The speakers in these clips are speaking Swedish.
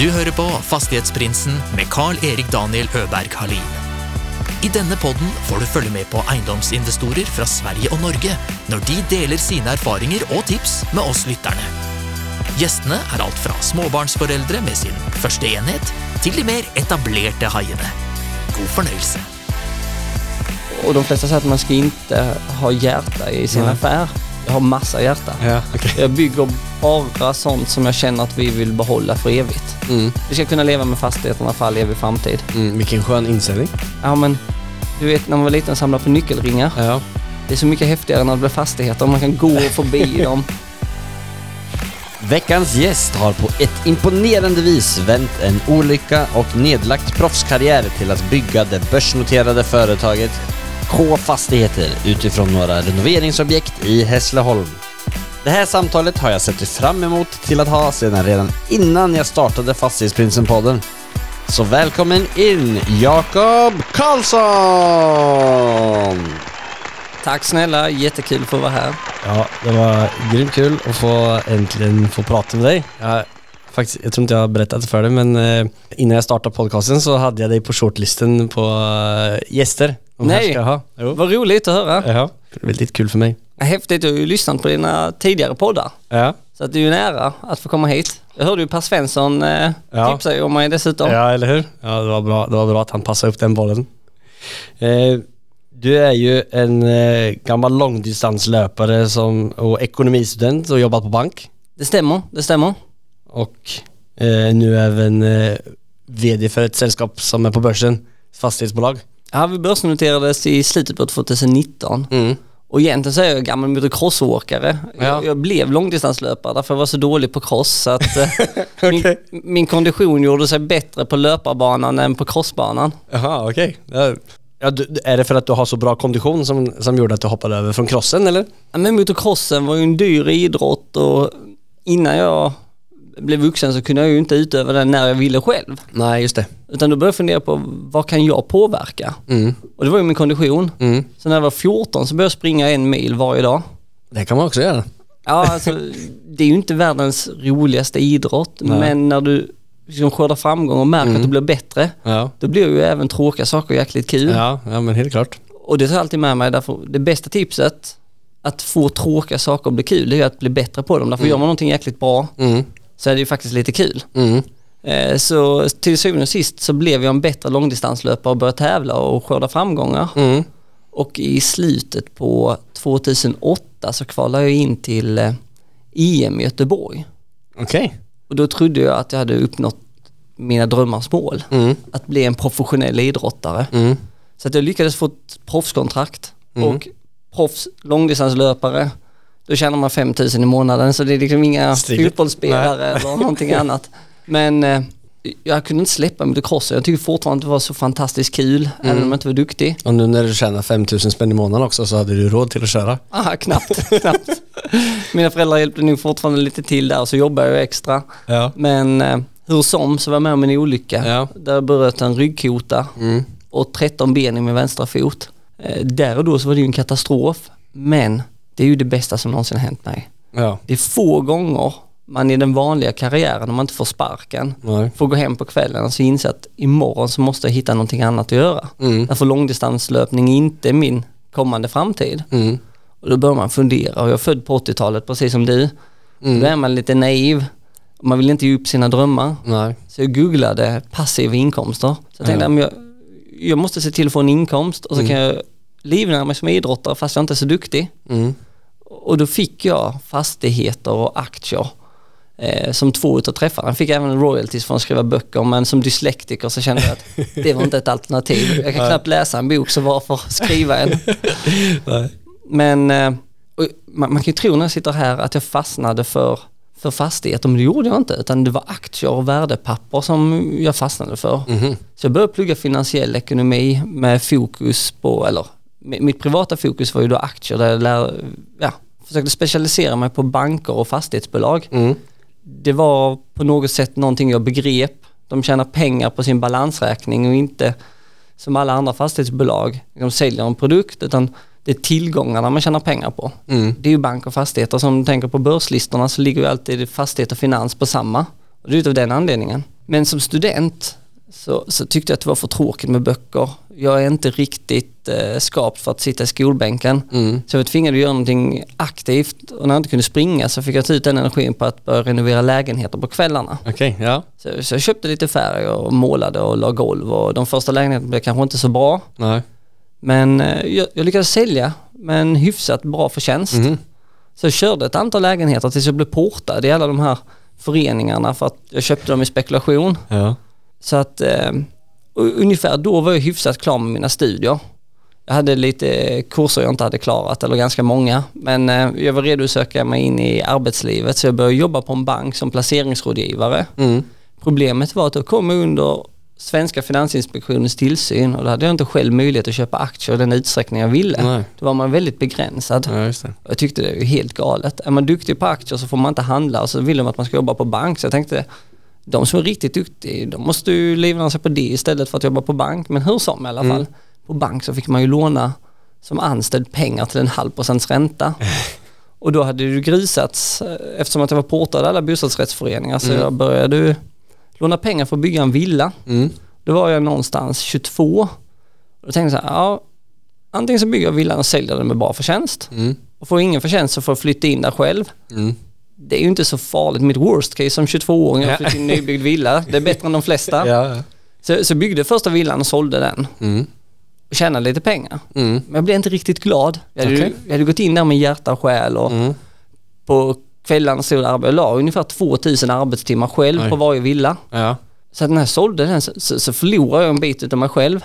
Du hører på Fastighetsprinsen med Carl-Erik Daniel Øberg Halin. I denne podden får du følge med på eiendomsinvestorer fra Sverige og Norge når de deler sine erfaringer og tips med oss lytterne. Gjestene er alt fra småbarnsforeldre med sin første enhet, til de mer etablerte haiene. God fornøyelse. Och de flesta säger att man ska inte ha hjärta i sin affär. Jag har massa hjärta. Ja, okej. Jag bygger bara sånt som jag känner att vi vill behålla för evigt. Mm. Vi ska kunna leva med fastigheterna för all evig framtid. Mm, vilken skön inställning. Ja men, du vet när man var liten och samlade på nyckelringar. Ja. Det är så mycket häftigare när det blir fastigheter. Man kan gå förbi dem. Veckans gäst har på ett imponerande vis vänt en olycka och nedlagt proffskarriär till att bygga det börsnoterade företaget K Fastigheter utifrån några renoveringsobjekt i Hässleholm. Det här samtalet har jag sett fram emot till att ha sedan redan innan jag startade Fastighetsprinsen-podden. Så välkommen in Jakob Karlsson! Tack snälla, jättekul för att vara här. ja, det var grymt kul att få äntligen få prata med dig. Jag, faktiskt, jag tror inte jag har berättat för dig men eh, innan jag startade podcasten så hade jag dig på shortlisten på eh, gäster. Nej. Vad roligt att höra. Ja, väldigt kul för mig. Häftigt, jag har ju lyssnat på dina tidigare poddar. Ja, Så att det är ju en ära att få komma hit. Jag hörde ju Per Svensson eh, Ja. tipsa ju om mig dessutom. ja eller hur? Ja, det var bra, det var bra att han passade upp den bollen. Eh, du är ju en eh, gammal långdistanslöpare som, och ekonomistudent och jobbat på bank. Det stämmer, det stämmer. och eh, nu även eh, VD för ett sällskap som är på börsen, fastighetsbolag. Ja, vi börsnoterades i slutet på 2019 Mm. och egentligen så är jag gammal motocrossåkare. Ja. Jag, jag blev långdistanslöpare därför jag var så dålig på cross så att eh, min, min kondition gjorde sig bättre på löparbanan än på crossbanan. Jaha, okej. Ja, Ja, är det för att du har så bra kondition som, som gjorde att du hoppade över från crossen eller? Ja, Men motocrossen var ju en dyr idrott och innan jag blev vuxen så kunde jag ju inte utöva den när jag ville själv. Nej, just det. Utan då började jag fundera på vad kan jag påverka? Mm. Och det var ju min kondition. Mm. Så när jag var 14 så började jag springa en mil varje dag. Det kan man också göra. Ja, alltså, det är ju inte världens roligaste idrott, Nej. men när du liksom skördar framgång och märker att du blir bättre, Ja. då blir ju även tråkiga saker jäkligt kul. Ja, ja men helt klart. Och det tar jag alltid med mig, därför det bästa tipset att få tråkiga saker att bli kul, det är att bli bättre på dem. Därför gör man någonting jäkligt bra Mm. Så är det ju faktiskt lite kul. Mm. Eh, Så till syvende och sist så blev jag en bättre långdistanslöpare och började tävla och skörda framgångar. Mm. Och i slutet på 2008 så kvalade jag in till eh, EM i Göteborg. Okej. Och då trodde jag att jag hade uppnått mina drömmars mål. Mm. Att bli en professionell idrottare. Mm. Så att jag lyckades få ett proffskontrakt. Mm. Och proffs långdistanslöpare, då tjänar man 5000 i månaden. Så det är liksom inga Stiligt. fotbollsspelare eller någonting annat. Men eh, jag kunde inte släppa motocrossen. Jag tycker fortfarande att det var så fantastiskt kul, Mm. även om jag inte var duktig. Och nu när du tjänar 5000 spänn i månaden också så hade du råd till att köra. Aha, knappt, knappt. Mina föräldrar hjälpte nog fortfarande lite till där, så jobbar jag extra. Ja. Men eh, hur som så var jag med om en olycka. Ja. Där jag bröt en ryggkota Mm. och 13 ben i min vänstra fot. Eh, där och då så var det ju en katastrof. Men det är ju det bästa som någonsin har hänt mig. Ja. Det är få gånger man i den vanliga karriären, om man inte får sparken, Nej. får gå hem på kvällen och så inse att imorgon så måste jag hitta någonting annat att göra. Mm. Därför långdistanslöpning är inte min kommande framtid. Mm. Och då börjar man fundera, och jag är född på 80-talet precis som du. Mm. Då är man lite naiv, man vill inte ge upp sina drömmar. Nej. Så jag googlade passiva inkomster. Så jag tänkte, ja. jag, jag måste se till att få en inkomst och så Mm. kan jag livnära mig som idrottare fast jag inte är så duktig. Mm. Och då fick jag fastigheter och aktier eh, som två utav träffarna. Jag fick även royalties för att skriva böcker men som dyslektiker så kände jag att det var inte ett alternativ. Jag kan knappt läsa en bok så varför skriva en? Men eh, man, man kan ju tro när jag sitter här att jag fastnade för, för fastigheter, men det gjorde jag inte. Utan det var aktier och värdepapper som jag fastnade för. Mhm. Så jag började plugga finansiell ekonomi med fokus på, eller mitt privata fokus var ju då aktier där jag lär, ja, försökte specialisera mig på banker och fastighetsbolag. Mm. Det var på något sätt någonting jag begrep. De tjänar pengar på sin balansräkning och inte som alla andra fastighetsbolag. De säljer en produkt utan det är tillgångarna man tjänar pengar på. Mm. Det är ju bank och fastigheter. Som du tänker på börslistorna så ligger ju alltid fastighet och finans på samma. Och det är utav den anledningen. Men som student så, så tyckte jag att det var för tråkigt med böcker. Jag är inte riktigt eh, skapt för att sitta i skolbänken. Mm. Så jag var tvingad att göra någonting aktivt och när jag inte kunde springa så fick jag ta ut den energin på att börja renovera lägenheter på kvällarna. Okej, ja. Så, så jag köpte lite färg och målade och la golv och de första lägenheterna blev kanske inte så bra. Nej. Men eh, jag, jag lyckades sälja med en hyfsat bra förtjänst. Mhm. Så jag körde ett antal lägenheter tills jag blev portad i alla de här föreningarna för att jag köpte dem i spekulation. Ja. Så att eh, ungefär då var jag hyfsat klar med mina studier. Jag hade lite kurser jag inte hade klarat, eller ganska många. Men eh, jag var redo att söka mig in i arbetslivet så jag började jobba på en bank som placeringsrådgivare. Mm. Problemet var att jag kom under Svenska Finansinspektionens tillsyn och då hade jag inte själv möjlighet att köpa aktier i den utsträckning jag ville. Nej. Då var man väldigt begränsad. Ja. Jag tyckte det var helt galet. Är man duktig på aktier så får man inte handla och så vill de att man ska jobba på bank. Så jag tänkte, de som är riktigt duktiga, de måste ju livnära sig på det istället för att jobba på bank. Men hur som i alla fall, på bank så fick man ju låna som anställd pengar till en halv procents ränta. Och då hade det grisats eh, eftersom att jag var portad alla bostadsrättsföreningar så jag började låna pengar för att bygga en villa. Mm. Då var jag någonstans 22. Och då tänkte jag så här, ja, antingen så bygger jag villan och säljer den med bra förtjänst. Mm. Och får jag ingen förtjänst så får jag flytta in där själv. Mm. Det är ju inte så farligt. Mitt worst case som 22-åring, jag Ja. flyttade i en nybyggd villa. Det är bättre än de flesta. Ja. Så, så byggde första villan och sålde den. Mm. Och tjänade lite pengar. Mm. Men jag blev inte riktigt glad. Jag hade, Okej. jag hade gått in där med hjärta och själ och Mm. på kvällarna stod jag och la ungefär 2000 arbetstimmar själv Oj. på varje villa. Ja. Så när jag sålde den så, så, så förlorade jag en bit av mig själv.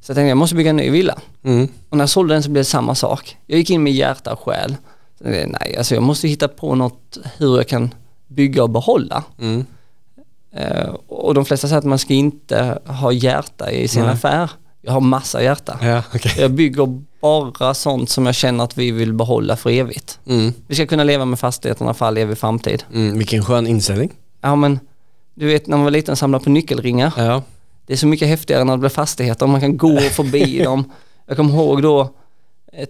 Så jag tänkte jag måste bygga en ny villa. Mm. Och när jag sålde den så blev det samma sak. Jag gick in med hjärta och själ. Tänkte, Nej, alltså jag måste hitta på något hur jag kan bygga och behålla. Mm. Eh, och de flesta säger att man ska inte ha hjärta i sin Nej. affär. Jag har massa hjärta. Ja, okej. Jag bygger bara sånt som jag känner att vi vill behålla för evigt. Mm. Vi ska kunna leva med fastigheterna för all evig framtid. Mm. Vilken skön inställning. Ja men, du vet när man var liten samlade på nyckelringar. Ja. Det är så mycket häftigare när det blir fastigheter, man kan gå förbi dem. Jag kommer ihåg då eh,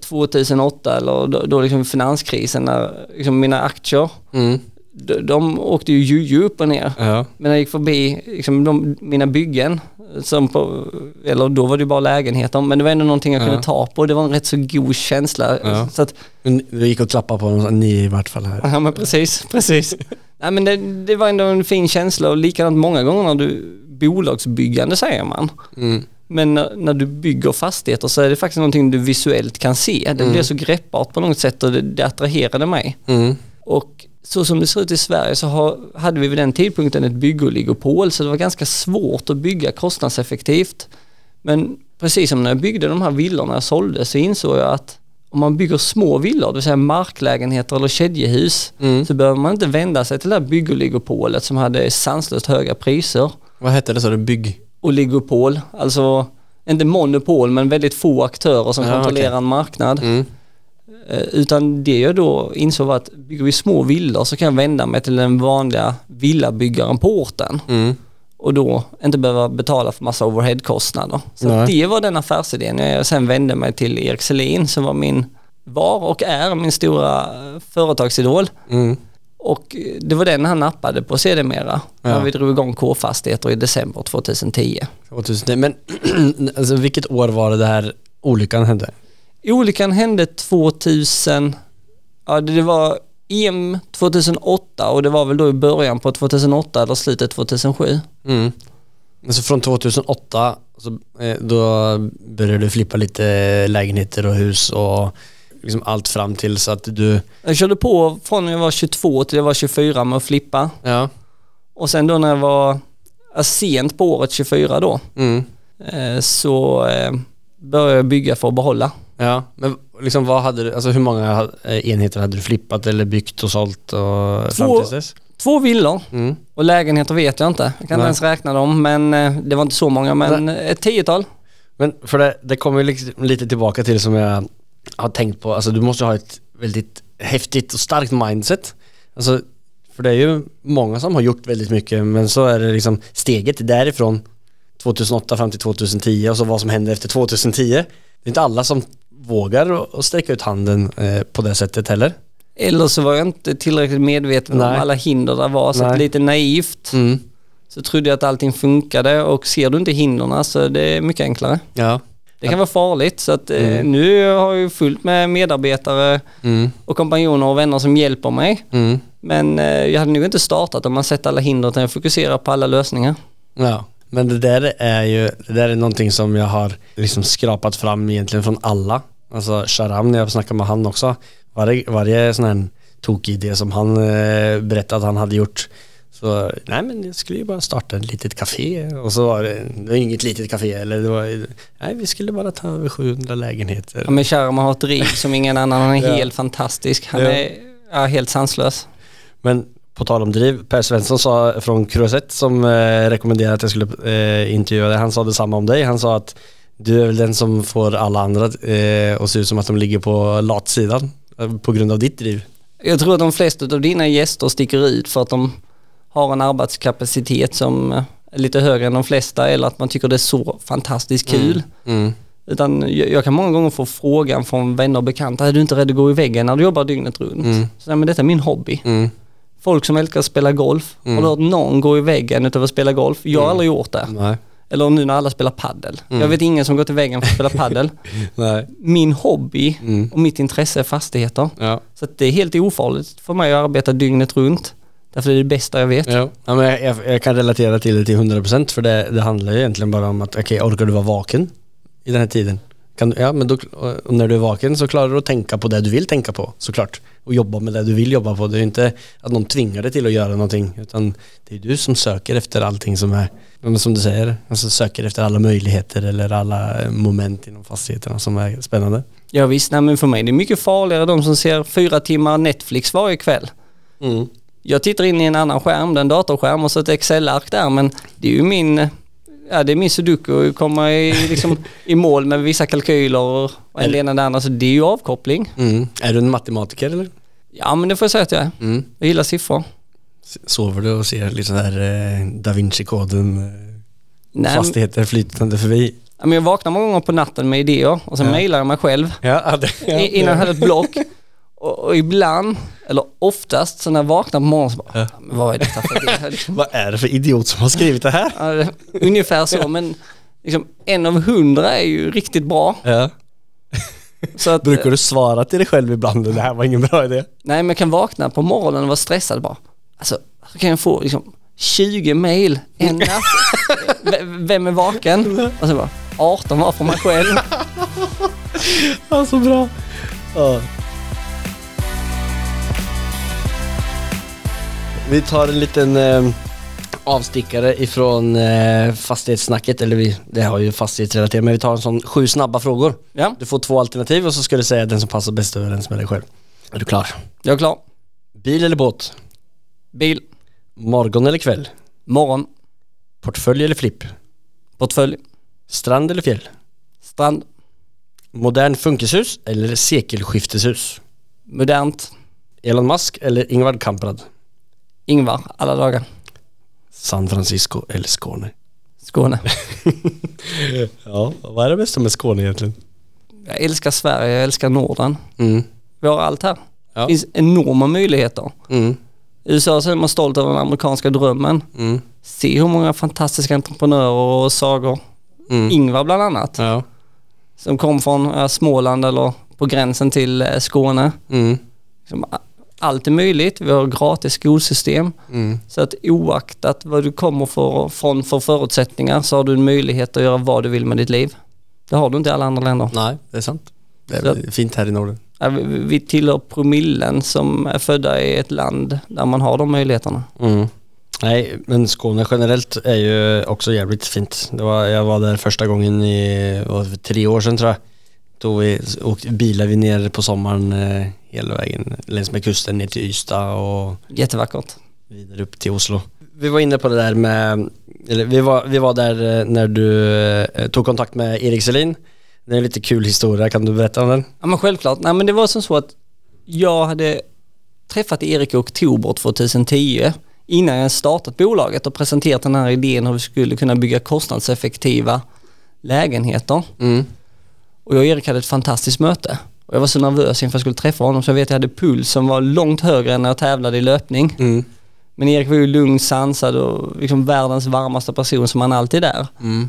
2008 eller då, då liksom finanskrisen när liksom mina aktier, Mm. de, de åkte ju juju upp och ner. Ja. Men jag gick förbi liksom de, mina byggen, som på, eller då var det ju bara lägenheter, men det var ändå någonting jag Ja. kunde ta på. Det var en rätt så god känsla. Ja. Så att, Du gick och klappade på dem, ni i vart fall här. ja men precis, precis. Nej men det, det var ändå en fin känsla och likadant många gånger när du, bolagsbyggande säger man. Mm. Men när, när du bygger fastigheter så är det faktiskt någonting du visuellt kan se. Det blir så greppbart på något sätt och det, det attraherade mig. Mm. Och så som det ser ut i Sverige så har, hade vi vid den tidpunkten ett byggoligopol så det var ganska svårt att bygga kostnadseffektivt. Men precis som när jag byggde de här villorna jag sålde så insåg jag att om man bygger små villor, det vill säga marklägenheter eller kedjehus, Mm. så behöver man inte vända sig till det här byggoligopolet som hade sanslöst höga priser. Vad hette det sa du? Bygg? Oligopol, alltså inte monopol men väldigt få aktörer som Ja, kontrollerar okej. en marknad. Mm. Eh, Utan det jag då insåg var att bygger vi små villor så kan jag vända mig till den vanliga villabyggaren på orten Mm. och då inte behöva betala för massa overheadkostnader. Så det var den affärsidén jag sen vände mig till Erik Selin som var min, var och är min stora företagsidol. Mm. Och det var den han nappade på sedermera när Ja. vi drog igång K-fastigheter i december 2010. 2000. Men alltså, vilket år var det, det här olyckan hände? Olyckan hände 2000, ja det var EM 2008 och det var väl då i början på 2008 eller slutet 2007. Mm. Alltså från 2008 så, då började du flippa lite lägenheter och hus och liksom allt fram till så att du, Jag körde på från när jag var 22 till jag var 24 med att flippa ja. och sen då när jag var sent på året 24 då Mm. eh, så eh, började jag bygga för att behålla. Ja, men liksom vad hade du, alltså hur många eh, enheter hade du flippat eller byggt och sålt och fram Två. tills dess? Två villor Mm. och lägenheter vet jag inte. Jag kan Nej. inte ens räkna dem men det var inte så många men ett tiotal. Men för det, det kommer ju liksom lite tillbaka till som jag har tänkt på, alltså du måste ha ett väldigt häftigt och starkt mindset. Alltså, för det är ju många som har gjort väldigt mycket men så är det liksom steget därifrån 2008 fram till 2010 och så vad som händer efter 2010. Det är inte alla som vågar att- sträcka ut handen eh, på det sättet heller. Eller så var jag inte tillräckligt medveten Nej. om alla hinder där var så lite naivt Mm. så trodde jag att allting funkade och ser du inte hindren så det är mycket enklare. Ja. Det kan vara farligt så att eh, Mm. nu har jag fullt med medarbetare Mm. och kompanjoner och vänner som hjälper mig. Mm. Men eh, jag hade nog inte startat om man sett alla hinder utan jag fokuserar på alla lösningar. Ja, men det där är ju, det där är någonting som jag har liksom skrapat fram egentligen från alla. Alltså Sharam när jag snackade med han också. Varje, varje sån här tokig idé som han eh, berättade att han hade gjort. Så nej men jag skulle ju bara starta ett litet café och så var det, det var inget litet café eller det var, nej vi skulle bara ta över 700 lägenheter. Ja, men Sharma har ett driv som ingen annan, han är Ja. helt fantastisk. Han Ja. är ja, helt sanslös. Men på tal om driv, Per Svensson sa från Cruzet som eh, rekommenderade att jag skulle eh, intervjua dig, han sa detsamma om dig. Han sa att du är väl den som får alla andra eh, att se ut som att de ligger på latsidan eh, på grund av ditt driv. Jag tror att de flesta av dina gäster sticker ut för att de har en arbetskapacitet som eh, är lite högre än de flesta eller att man tycker det är så fantastiskt kul. Mm. Utan jag, kan många gånger få frågan från vänner och bekanta, är du inte rädd att gå i väggen när du jobbar dygnet runt? Mm. Så, nej, men detta är min hobby. Mm. Folk som älskar att spela golf, Mm. har du hört någon gå i väggen utöver att spela golf? Jag har Mm. aldrig gjort det. Nej. Eller nu när alla spelar paddel. Mm. Jag vet ingen som går till väggen för att spela paddel. Min hobby Mm. och mitt intresse är fastigheter. Ja. Så det är helt ofarligt för mig att arbeta dygnet runt. Därför är det bästa jag vet. Ja. Ja, men jag, jag, jag kan relatera till det till 100% för det, det handlar ju egentligen bara om att okej, orkar du vara vaken i den här tiden? Kan, ja, men då, när du är vaken så klarar du att tänka på det du vill tänka på såklart. Och jobba med det du vill jobba på. Det är ju inte att någon tvingar dig till att göra någonting utan det är du som söker efter allting som är, som du säger, alltså söker efter alla möjligheter eller alla eh, moment inom fastigheterna som är spännande. Ja visst, nej, men för mig det är mycket farligare de som ser fyra timmar Netflix varje kväll. Mm. Jag tittar in i en annan skärm, det är en datorskärm och så ett Excel-ark där men det är ju min, ja det är min sudoku att komma i, liksom, i mål med vissa kalkyler och en det ena och det andra så det är ju avkoppling. Mm. Är du en matematiker eller? Ja men det får jag säga att jag är. Mm. Jag gillar siffror. Sover du och ser lite sådär eh, Da Vinci-koden eh, fastigheter flytande förbi. Ja, men jag vaknar många gånger på natten med idéer och sen Ja. mailar jag mig själv Ja, det, i- innan jag hade ett block. Och, och ibland, eller oftast, så när jag vaknar på morgonen så bara, Ja. men vad är detta för? Liksom, Vad är det för idiot som har skrivit det här? ja, Ungefär så, men liksom, en av hundra är ju riktigt bra. Ja. Så att, Brukar du svara till dig själv ibland? Det här var ingen bra idé. Nej, men jag kan vakna på morgonen och vara stressad bara. Alltså, hur kan jag få liksom 20 mail en natt? Vem är vaken? Och så bara, 18 var för mig själv. Ja, så bra. Ja. Vi tar en liten eh, avstickare ifrån eh, fastighetssnacket, eller vi, det har ju fastighetsrelaterat, men vi tar en sån sju snabba frågor. Ja, Du får två alternativ och så ska du säga den som passar bäst överens med dig själv. Är du klar? jag är klar. Bil eller båt? Bil, Morgon eller kväll? morgon, Portfölj eller flipp? portfölj, Strand eller fjäll? strand, Modern funkishus eller sekelskifteshus? modernt, Elon Musk eller Ingvar Kamprad? Ingvar, alla dagar. San Francisco eller Skåne? Skåne. Ja, vad är det bästa med Skåne egentligen? Jag älskar Sverige, jag älskar Norden. Mm. Vi har allt här. Ja. Det finns enorma möjligheter. Mm. I USA så är man stolt över den amerikanska drömmen. Mm. Se hur många fantastiska entreprenörer och sagor. Mm. Ingvar bland annat. Ja. Som kom från Småland eller på gränsen till eh, Skåne. Mm. Allt är möjligt. Vi har gratis skolsystem. Mm. Så att oaktat vad du kommer för, från för förutsättningar så har du en möjlighet att göra vad du vill med ditt liv. Det har du inte i alla andra länder. Nej, det är sant. Det är fint här i Norden. Ja, vi- Vi tillhör promillen som är födda i ett land där man har de möjligheterna. Mm. Nej, men Skåne generellt är ju också jävligt fint. Det var, jag var där första gången i, för tre år sedan tror jag. Då vi åkte, bilade vi ner på sommaren eh, hela vägen längs med kusten ner till Ystad och Jättevackert. vidare upp till Oslo. Vi var inne på det där med, eller vi var, vi var där eh, när du eh, tog kontakt med Erik Selin. Det är en lite kul historia, kan du berätta om den? Ja men självklart. Nej men det var som så att jag hade träffat Erik i oktober 2010 innan jag startat bolaget och presenterat den här idén hur vi skulle kunna bygga kostnadseffektiva lägenheter. Mm. Och jag och Erik hade ett fantastiskt möte. Och jag var så nervös inför jag skulle träffa honom så jag vet att jag hade puls som var långt högre än när jag tävlade i löpning. Mm. Men Erik var ju lugn, sansad och liksom världens varmaste person som han alltid är. Mm.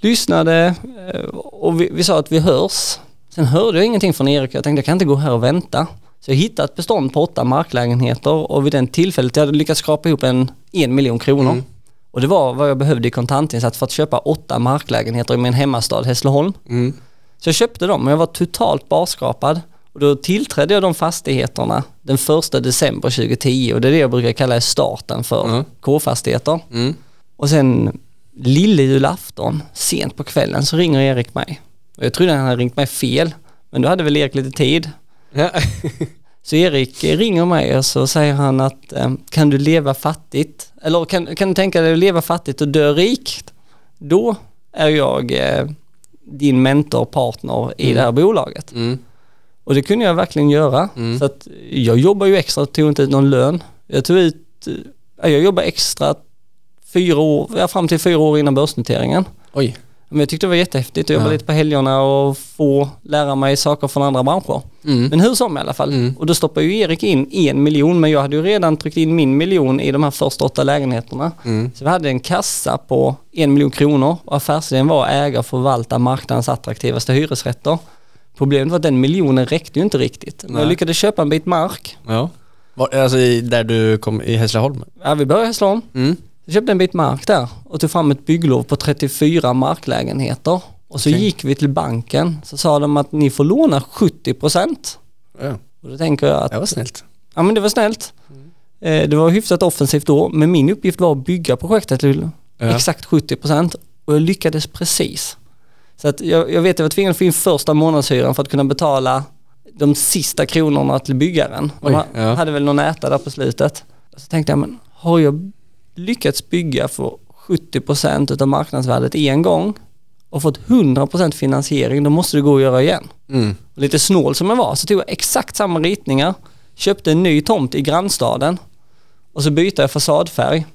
Lyssnade eh, och vi, vi sa att vi hörs. Sen hörde jag ingenting från Erik jag tänkte jag kan inte gå här och vänta. Så jag hittade ett bestånd på åtta marklägenheter och vid den tillfället jag hade lyckats skrapa ihop en, en miljon kronor. Mm. Och det var vad jag behövde i kontantinsats för att köpa åtta marklägenheter i min hemmastad Hässleholm. Mm. Så jag köpte dem och jag var totalt barskrapad. Och då tillträdde jag de fastigheterna den 1 december 2010 och det är det jag brukar kalla starten för Mm. K-fastigheter. Mm. Och sen lille julafton, sent på kvällen, så ringer Erik mig. Och jag trodde han hade ringt mig fel, men då hade väl Erik lite tid. Ja. Så Erik ringer mig och så säger han att eh, kan du leva fattigt, eller kan, kan du tänka dig att leva fattigt och dö rikt? Då är jag eh, din mentor, partner i Mm. det här bolaget. Mm. Och det kunde jag verkligen göra. Mm. Så att jag jobbar ju extra tog inte ut någon lön. Jag tog ut, eh, jag jobbar extra fyra år, fram till fyra år innan börsnoteringen. Oj. Men jag tyckte det var jättehäftigt att jobba Ja. lite på helgerna och få lära mig saker från andra branscher. Mm. Men hur som i alla fall. Mm. Och då stoppade ju Erik in en miljon men jag hade ju redan tryckt in min miljon i de här första åtta lägenheterna. Mm. Så vi hade en kassa på en miljon kronor och affärsidén var att äga och förvalta marknadens attraktivaste hyresrätter. Problemet var att den miljonen räckte ju inte riktigt. Men jag Nej. lyckades köpa en bit mark. Ja. Var, alltså i, där du kom i Hässleholm? Ja, vi började i Hässleholm. Mm. Jag köpte en bit mark där och tog fram ett bygglov på 34 marklägenheter. Och så Okej. gick vi till banken så sa de att ni får låna 70 procent. Ja. Och då tänker jag att Det var snällt. Ja men det var snällt. Eh, Det var hyfsat offensivt då, men min uppgift var att bygga projektet till Ja. exakt 70% och jag lyckades precis. Så att jag, jag vet att jag var tvingad att få in första månadshyran för att kunna betala de sista kronorna till byggaren. De Oj, ja. hade väl någon äta där på slutet. Så tänkte jag, men har jag lyckats bygga för 70% av marknadsvärdet en gång och fått 100% finansiering, då måste det gå att göra igen. Mm. Lite snål som jag var så tog jag exakt samma ritningar, köpte en ny tomt i grannstaden och så bytte jag fasadfärg.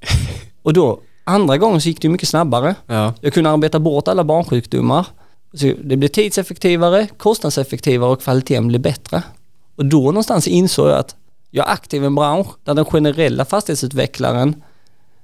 Och då, andra gången så gick det mycket snabbare. Ja. Jag kunde arbeta bort alla barnsjukdomar. Så det blev tidseffektivare, kostnadseffektivare och kvaliteten blev bättre. Och då någonstans insåg jag att jag är aktiv i en bransch där den generella fastighetsutvecklaren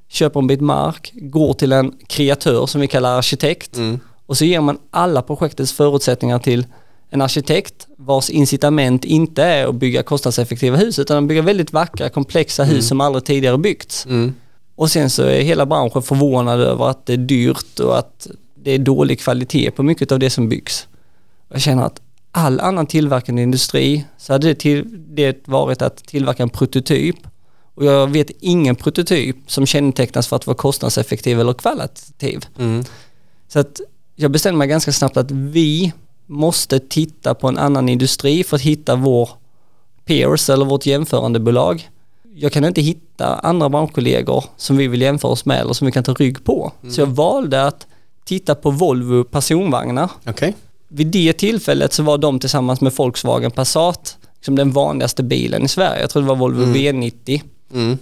köper en bit mark, går till en kreatör som vi kallar arkitekt Mm. och så ger man alla projektets förutsättningar till en arkitekt vars incitament inte är att bygga kostnadseffektiva hus utan att bygga väldigt vackra komplexa hus som aldrig tidigare byggts. Mm. Och sen så är hela branschen förvånad över att det är dyrt och att det är dålig kvalitet på mycket av det som byggs. Jag känner att all annan tillverkande industri så hade det, till, det varit att tillverka en prototyp och jag vet ingen prototyp som kännetecknas för att vara kostnadseffektiv eller kvalitativ. Mm. Så att jag bestämde mig ganska snabbt att vi måste titta på en annan industri för att hitta vår peers eller vårt jämförandebolag. Jag kan inte hitta andra branschkollegor som vi vill jämföra oss med eller som vi kan ta rygg på. Så jag valde att titta på Volvo personvagnar. Okej. Vid det tillfället så var de tillsammans med Volkswagen Passat liksom den vanligaste bilen i Sverige. Jag tror det var Volvo V90. Mm.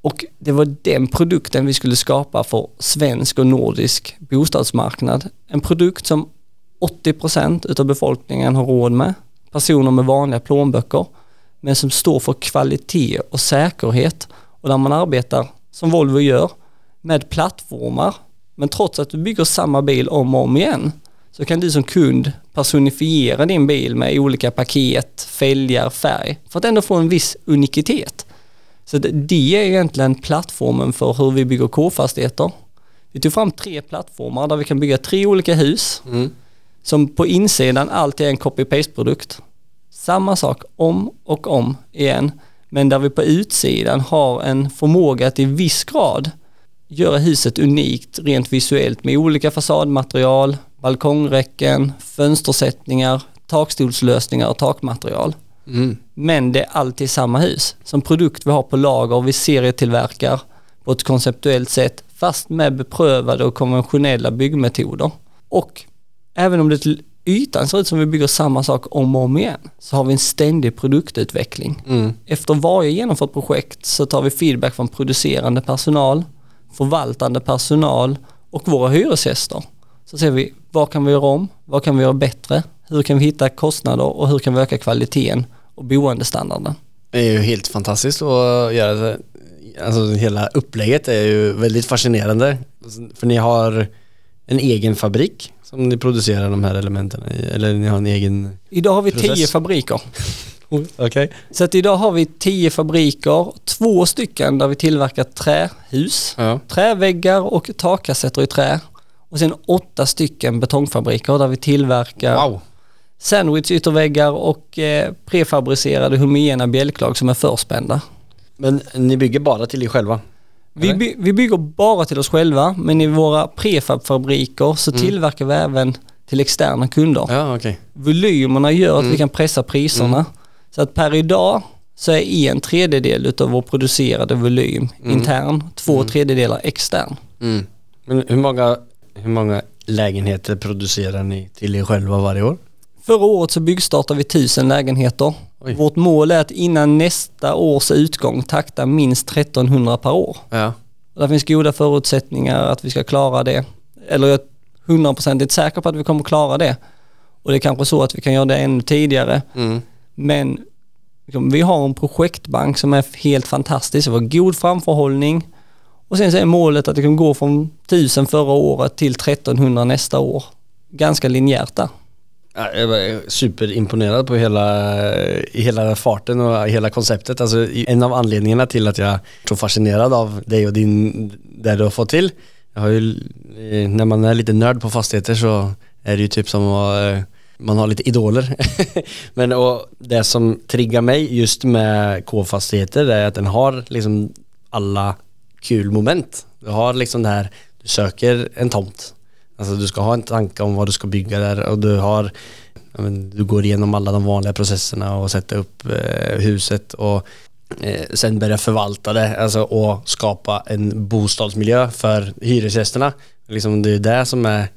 Och det var den produkten vi skulle skapa för svensk och nordisk bostadsmarknad. En produkt som 80% utav befolkningen har råd med. Personer med vanliga plånböcker. Men som står för kvalitet och säkerhet. Och där man arbetar, som Volvo gör, med plattformar. Men trots att du bygger samma bil om och om igen så kan du som kund personifiera din bil med olika paket, fälgar, färg för att ändå få en viss unikitet. Så det, är egentligen plattformen för hur vi bygger K-fastigheter. Vi tog fram tre plattformar där vi kan bygga tre olika hus Mm. som på insidan alltid är en copy-paste-produkt. Samma sak om och om igen, men där vi på utsidan har en förmåga att i viss grad göra huset unikt rent visuellt med olika fasadmaterial, balkongräcken, fönstersättningar, takstolslösningar och takmaterial. Mm. Men det är alltid samma hus. Som produkt vi har på lager och vi serietillverkar på ett konceptuellt sätt fast med beprövade och konventionella byggmetoder. Och även om det till ytan ser ut som vi bygger samma sak om och om igen så har vi en ständig produktutveckling. Mm. Efter varje genomfört projekt så tar vi feedback från producerande personal, förvaltande personal och våra hyresgäster. Så ser vi vad kan vi göra om, vad kan vi göra bättre, hur kan vi hitta kostnader och hur kan vi öka kvaliteten och boendestandarden. Det är ju helt fantastiskt att göra det. alltså hela upplägget är ju väldigt fascinerande. För ni har en egen fabrik som ni producerar de här elementen i, eller ni har en egen... Idag har vi Process. tio fabriker. Okej. Så att idag har vi tio fabriker, två stycken där vi tillverkar trähus, Ja. träväggar och takkassetter i trä. Och sen åtta stycken betongfabriker där vi tillverkar Wow. sandwichytterväggar och eh, prefabricerade homogena bjälklag som är förspända. Men ni bygger bara till er själva? Vi, by, vi bygger bara till oss själva men i våra prefabfabriker så tillverkar vi även till externa kunder. Ja, okej. Volymerna gör att Mm. vi kan pressa priserna. Så att per idag så är en tredjedel utav vår producerade volym Mm. intern, två tredjedelar extern. Mm. Men hur många, hur många lägenheter producerar ni till er själva varje år? Förra året så byggstartade vi tusen lägenheter. Oj. Vårt mål är att innan nästa års utgång takta minst 1300 per år. Ja. Det finns goda förutsättningar att vi ska klara det. Eller jag är hundraprocentigt säker på att vi kommer klara det. Och det är kanske så att vi kan göra det ännu tidigare. Mm. Men liksom, vi har en projektbank som är helt fantastisk. Vi har god framförhållning. Och sen så är målet att det kan gå från 1000 förra året till 1300 nästa år. Ganska linjärt där. Jag var superimponerad på hela, hela farten och hela konceptet. Alltså, en av anledningarna till att jag är så fascinerad av dig och din, det du har fått till. Jag har ju, eh, när man är lite nörd på fastigheter så är det ju typ som att eh, man har lite idoler. Men och det som triggar mig just med K-fastigheter är att den har liksom alla kul moment. Du har liksom det här, du söker en tomt. Alltså du ska ha en tanke om vad du ska bygga där och du har du går igenom alla de vanliga processerna och sätter upp eh, huset och eh, sen börja förvalta det alltså, och skapa en bostadsmiljö för hyresgästerna. Liksom, det är det som är,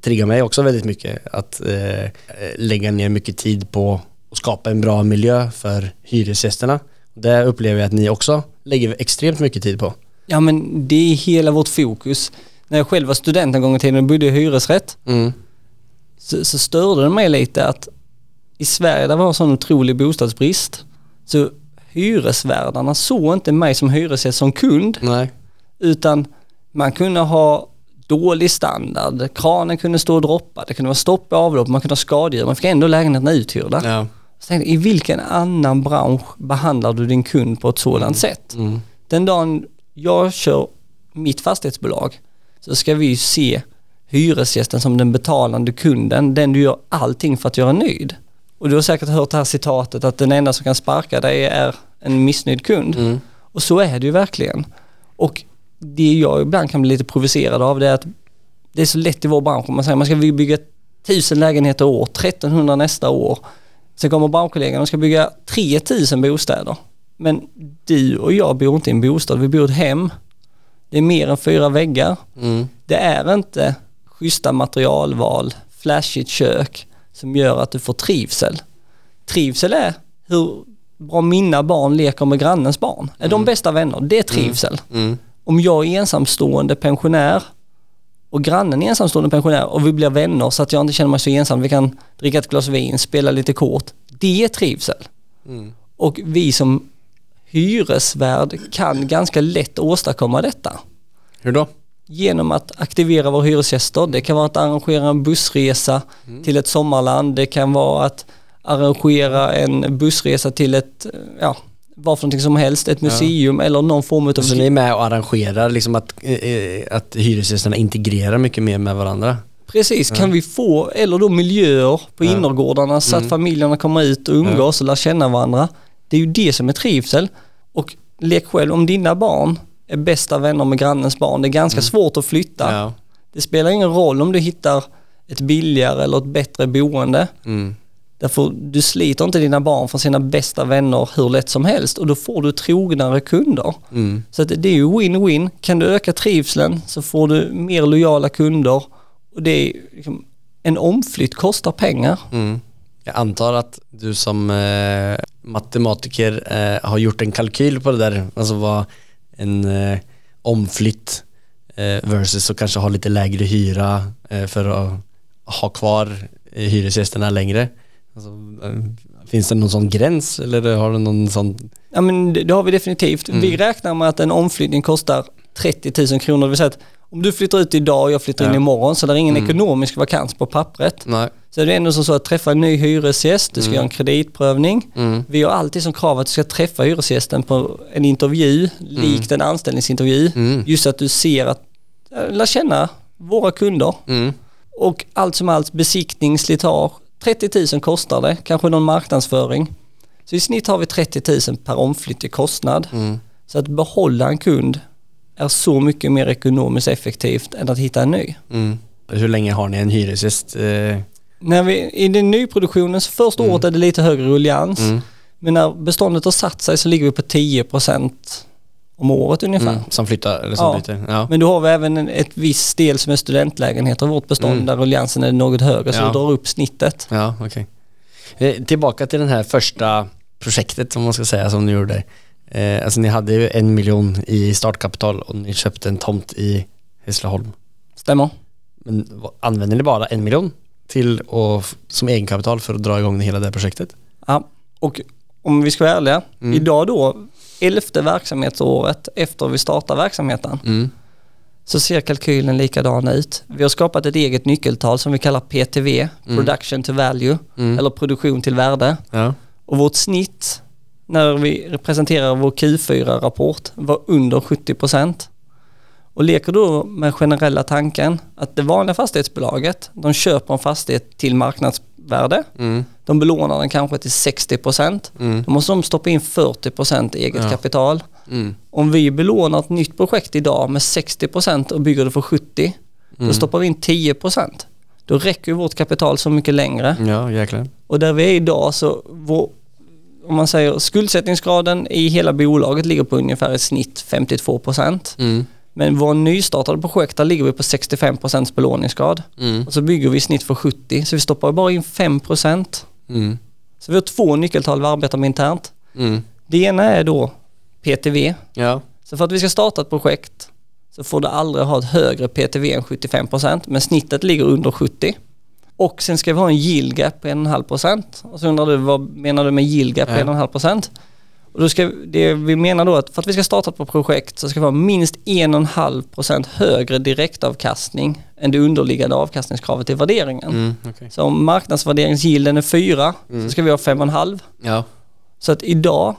triggar mig också väldigt mycket. Att eh, lägga ner mycket tid på att skapa en bra miljö för hyresgästerna. Det upplever jag att ni också lägger extremt mycket tid på. Ja men det är hela vårt fokus. När jag själv var student en gång i tiden och bodde i hyresrätt Mm. så, så störde det mig lite att i Sverige där vi har sån otrolig bostadsbrist så hyresvärdarna såg inte mig som hyresgäst som kund Nej. utan man kunde ha dålig standard, kranen kunde stå och droppa, det kunde vara stopp i avlopp, man kunde ha skadedjur, man fick ändå lägenheterna uthyrda. Ja. Så tänkte, I vilken annan bransch behandlar du din kund på ett sådant sätt? Mm. Den dagen jag kör mitt fastighetsbolag så ska vi se hyresgästen som den betalande kunden, den du gör allting för att göra nöjd. Och du har säkert hört det här citatet att den enda som kan sparka dig är en missnöjd kund. Mm. Och så är det ju verkligen. Och det jag ibland kan bli lite provocerad av det är att det är så lätt i vår bransch. Man säger man ska bygga tusen lägenheter i år, 1300 nästa år. Sen kommer branschkollegan och ska bygga 3000 bostäder. Men du och jag bor inte i en bostad, vi bor i ett hem. Det är mer än fyra väggar. Mm. Det är inte schyssta materialval, flashigt kök som gör att du får trivsel. Trivsel är hur bra mina barn leker med grannens barn. Är de bästa vänner? Det är trivsel. Mm. Om jag är ensamstående pensionär och grannen är ensamstående pensionär och vi blir vänner så att jag inte känner mig så ensam. Vi kan dricka ett glas vin, spela lite kort. Det är trivsel. Mm. Och vi som hyresvärd kan ganska lätt åstadkomma detta Hur då? genom att aktivera våra hyresgäster. Det kan vara att arrangera en bussresa till ett sommarland. Det kan vara att arrangera en bussresa till ett, ja, vad för någonting som helst, ett museum eller någon form av... Så ni är med och arrangerar liksom att, eh, eh, att hyresgästerna integrerar mycket mer med varandra? Precis, kan vi få, eller då miljöer på Ja. innergårdarna så att familjerna kommer ut och umgås och lär känna varandra. Det är ju det som är trivsel. Och lek själv, om dina barn är bästa vänner med grannens barn, det är ganska svårt att flytta. Ja. Det spelar ingen roll om du hittar ett billigare eller ett bättre boende. Mm. Därför du sliter inte dina barn från sina bästa vänner hur lätt som helst och då får du trognare kunder. Mm. Så det är ju win-win. Kan du öka trivseln så får du mer lojala kunder och det är liksom, en omflytt kostar pengar. Mm. Jag antar att du som eh, matematiker eh, har gjort en kalkyl på det där, alltså vad en eh, omflytt eh, versus att kanske ha lite lägre hyra eh, för att ha kvar eh, hyresgästerna längre. Alltså, finns det någon sån gräns eller har du någon sån? Ja men det, har vi definitivt. Mm. Vi räknar med att en omflyttning kostar 30 000 kronor. Det vill säga att om du flyttar ut idag och jag flyttar in Ja. imorgon så det är ingen Mm. ekonomisk vakans på pappret. Nej. Så är det ändå som så att träffa en ny hyresgäst, du ska Mm. göra en kreditprövning. Mm. Vi har alltid som krav att du ska träffa hyresgästen på en intervju, likt en anställningsintervju. Mm. Just att du ser att, äh, lär känna våra kunder. Mm. Och allt som allt besiktning, slitage, 30 000 kostar det, kanske någon marknadsföring. Så i snitt har vi 30 000 per omflytt i kostnad. Mm. Så att behålla en kund är så mycket mer ekonomiskt effektivt än att hitta en ny. Mm. Hur länge har ni en hyresgäst? När vi, I den nyproduktionen, så första året är det lite högre ruljans. mm. Men när beståndet har satt sig så ligger vi på 10% om året ungefär. Mm. Som flyttar eller som Ja. byter? Ja. Men då har vi även en, ett viss del som är studentlägenheter i vårt bestånd Mm. där ruljansen är något högre så Ja. det drar upp snittet. Ja, okej. Eh, tillbaka till den här första projektet som man ska säga som ni gjorde. Eh, alltså ni hade ju en miljon i startkapital och ni köpte en tomt i Hässleholm. Stämmer? Men använder ni bara en miljon till och som egenkapital för att dra igång hela det här projektet? Ja. Och om vi ska vara ärliga, Mm. idag då, elfte verksamhetsåret efter vi startar verksamheten, Mm. så ser kalkylen likadan ut. Vi har skapat ett eget nyckeltal som vi kallar PTV, Production to Value, Mm. eller produktion till värde. Ja. Och vårt snitt när vi presenterar vår Q4-rapport var under 70%. Och leker då med generella tanken att det vanliga fastighetsbolaget, de köper en fastighet till marknadsvärde, Mm. de belånar den kanske till 60%, Mm. då måste de stoppa in 40% eget Ja. kapital. Mm. Om vi belånar ett nytt projekt idag med 60% och bygger det för 70%, Mm. då stoppar vi in 10%. Då räcker ju vårt kapital så mycket längre. Ja, jäklar. Och där vi är idag så, vår, om man säger skuldsättningsgraden i hela bolaget ligger på ungefär i snitt 52%. Mm. Men vår nystartade projekt, där ligger vi på 65% belåningsgrad. Mm. Och så bygger vi i snitt för 70, så vi stoppar bara in 5%. Mm. Så vi har två nyckeltal vi arbetar med internt. Mm. Det ena är då PTV. Ja. Så för att vi ska starta ett projekt så får det aldrig ha ett högre PTV än 75% men snittet ligger under 70%. Och sen ska vi ha en yield gap på 1,5% och så undrar du vad menar du med yield gap på Ja. 1,5%? Och då ska, det vi menar då att för att vi ska starta ett projekt så ska vi ha minst 1,5% högre direktavkastning än det underliggande avkastningskravet i värderingen. Mm. okej. Så om marknadsvärderingsgilden är 4 så ska vi ha 5,5. Ja. Så att idag,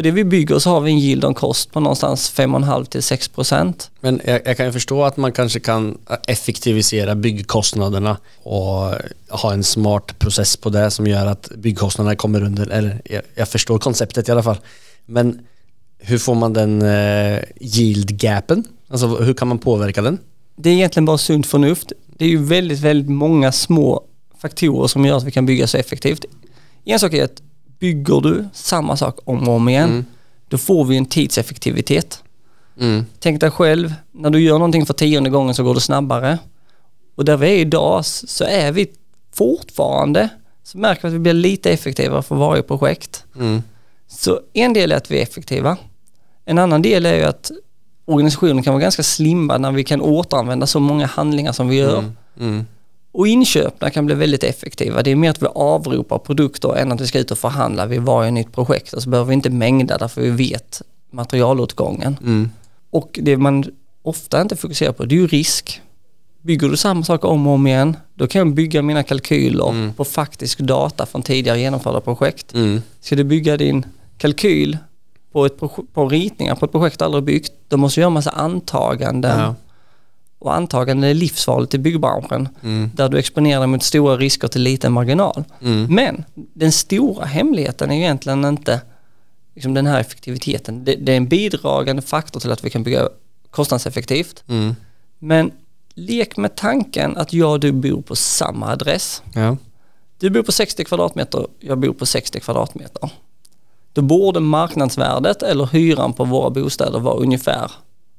på det vi bygger så har vi en yield on cost på någonstans 5,5 till 6 procent. Men jag, jag kan ju förstå att man kanske kan effektivisera byggkostnaderna och ha en smart process på det som gör att byggkostnaderna kommer under, eller jag, jag förstår konceptet i alla fall. Men hur får man den eh, yield-gapen? Alltså hur kan man påverka den? Det är egentligen bara sunt förnuft. Det är ju väldigt, väldigt många små faktorer som gör att vi kan bygga så effektivt. En sak är att bygger du samma sak om och om igen, Mm. då får vi en tidseffektivitet. Mm. Tänk dig själv, när du gör någonting för tionde gången så går det snabbare. Och där vi är idag så är vi fortfarande, så märker vi att vi blir lite effektivare för varje projekt. Mm. Så en del är att vi är effektiva. En annan del är ju att organisationen kan vara ganska slimmad när vi kan återanvända så många handlingar som vi gör. Mm. Mm. Och inköpna kan bli väldigt effektiva. Det är mer att vi avropar produkter än att vi ska ut och förhandla vid varje nytt projekt. Och så behöver vi inte mängda därför vi vet materialåtgången. Mm. Och det man ofta inte fokuserar på det är ju risk. Bygger du samma sak om och om igen, då kan jag bygga mina kalkyler på faktisk data från tidigare genomförda projekt. Mm. Ska du bygga din kalkyl på, ett, på ritningar på ett projekt du aldrig byggt, då måste du göra en massa antaganden. Ja. Och antaganden är livsfarligt i byggbranschen, Mm. där du exponerar dig mot stora risker till liten marginal. Mm. Men den stora hemligheten är egentligen inte liksom den här effektiviteten. Det, det är en bidragande faktor till att vi kan bygga kostnadseffektivt. Mm. Men lek med tanken att jag och du bor på samma adress. Ja. Du bor på 60 kvadratmeter, jag bor på 60 kvadratmeter. Då borde marknadsvärdet eller hyran på våra bostäder vara ungefär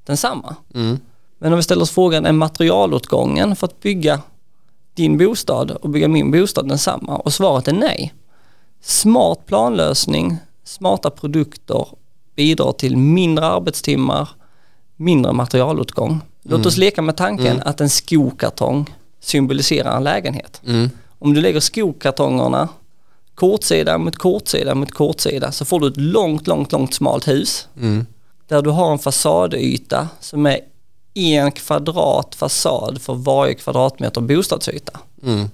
densamma. Mm. Men om vi ställer oss frågan, är materialåtgången för att bygga din bostad och bygga min bostad densamma? Och svaret är nej. Smart planlösning, smarta produkter bidrar till mindre arbetstimmar, mindre materialåtgång. Låt oss leka med tanken att en skokartong symboliserar en lägenhet. Mm. Om du lägger skokartongerna kortsida mot kortsida mot kortsida så får du ett långt, långt, långt smalt hus Mm. där du har en fasadyta som är en kvadrat fasad för varje kvadratmeter bostadsyta. Mm.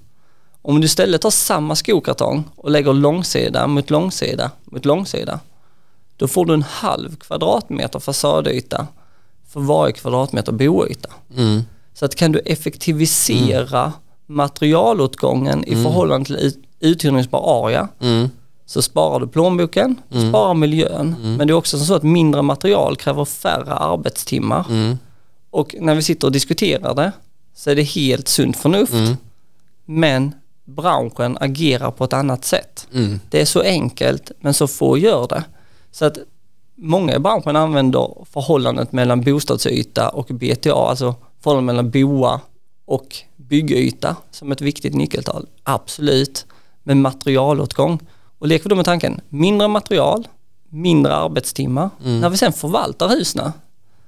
Om du istället tar samma skokartong och lägger långsida mot långsida mot långsida, då får du en halv kvadratmeter fasadyta för varje kvadratmeter boyta. Mm. Så att kan du effektivisera materialåtgången i förhållande till ut- uthyrningsbar area Mm. så sparar du plånboken, du sparar miljön. Men det är också så att mindre material kräver färre arbetstimmar. Mm. Och när vi sitter och diskuterar det så är det helt sunt förnuft. Mm. Men branschen agerar på ett annat sätt. Mm. Det är så enkelt men så få gör det. Så att många i branschen använder förhållandet mellan bostadsyta och BTA, alltså förhållandet mellan boa och byggyta som ett viktigt nyckeltal. Absolut. Men materialåtgång. Och leker vi då med tanken, mindre material, mindre arbetstimmar. När vi sen förvaltar husen,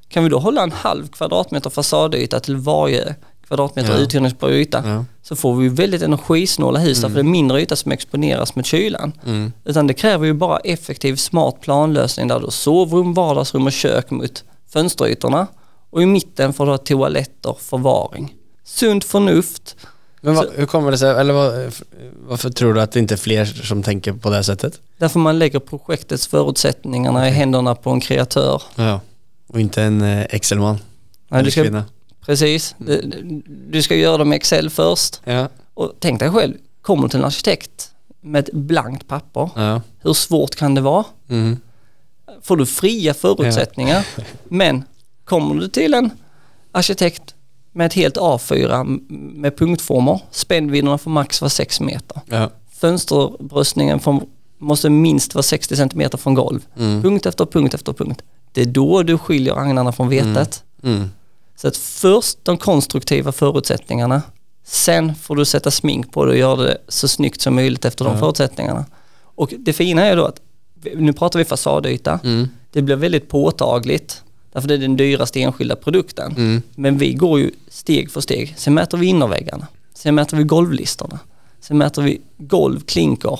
kan vi då hålla en halv kvadratmeter fasadyta till varje kvadratmeter Ja. uthyrningsbar yta Ja. så får vi väldigt energisnåla hus därför det är mindre yta som exponeras mot kylan. Mm. Utan det kräver ju bara effektiv smart planlösning där du har sovrum, vardagsrum och kök mot fönsterytorna och i mitten får du ha toaletter, förvaring. Sunt förnuft. Men vad, hur kommer det sig, eller vad, varför tror du att det inte är fler som tänker på det här sättet? Därför man lägger projektets förutsättningarna i händerna på en kreatör. Ja. Och inte en eh, Excelman? Nej, du ska, precis. Du, ska göra dem i Excel först. Ja. Och tänk dig själv, kommer du till en arkitekt med ett blankt papper, Ja. hur svårt kan det vara? Mm. får du fria förutsättningar. Men kommer du till en arkitekt med ett helt A4 m- med punktformer, spännvidderna får max vara 6 meter. Ja. Fönsterbröstningen får, måste minst vara 60 cm från golv. Mm. Punkt efter punkt efter punkt. Det är då du skiljer agnarna från vetet. Mm. Så att först de konstruktiva förutsättningarna, sen får du sätta smink på det och göra det så snyggt som möjligt efter de förutsättningarna. Och det fina är då att, nu pratar vi fasadyta, Mm. det blir väldigt påtagligt därför det är den dyraste enskilda produkten. Mm. Men vi går ju steg för steg. Sen mäter vi innerväggarna, sen mäter vi golvlistorna, sen mäter vi golv, klinker,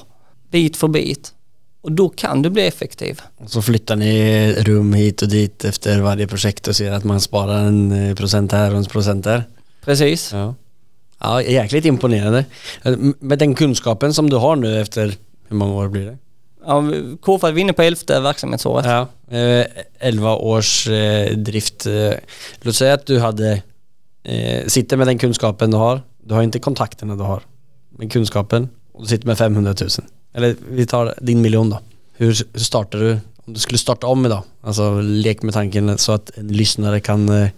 bit för bit. Och då kan du bli effektiv. Och så flyttar ni rum hit och dit efter varje projekt och ser att man sparar en eh, procent här och en procent där. Precis. Ja. Ja, jäkligt imponerande. Eh, Med den kunskapen som du har nu efter, hur många år blir det? Ja, KFA är vi inne på elfte verksamhetsåret. Ja. Eh, 11 års eh, drift. Låt säga att du hade, eh, sitter med den kunskapen du har. Du har inte kontakterna du har, men kunskapen. Och du sitter med 500 000. Eller vi tar din miljon då. Hur, startar du? Om du skulle starta om idag, alltså lek med tanken så att en lyssnare kan eh,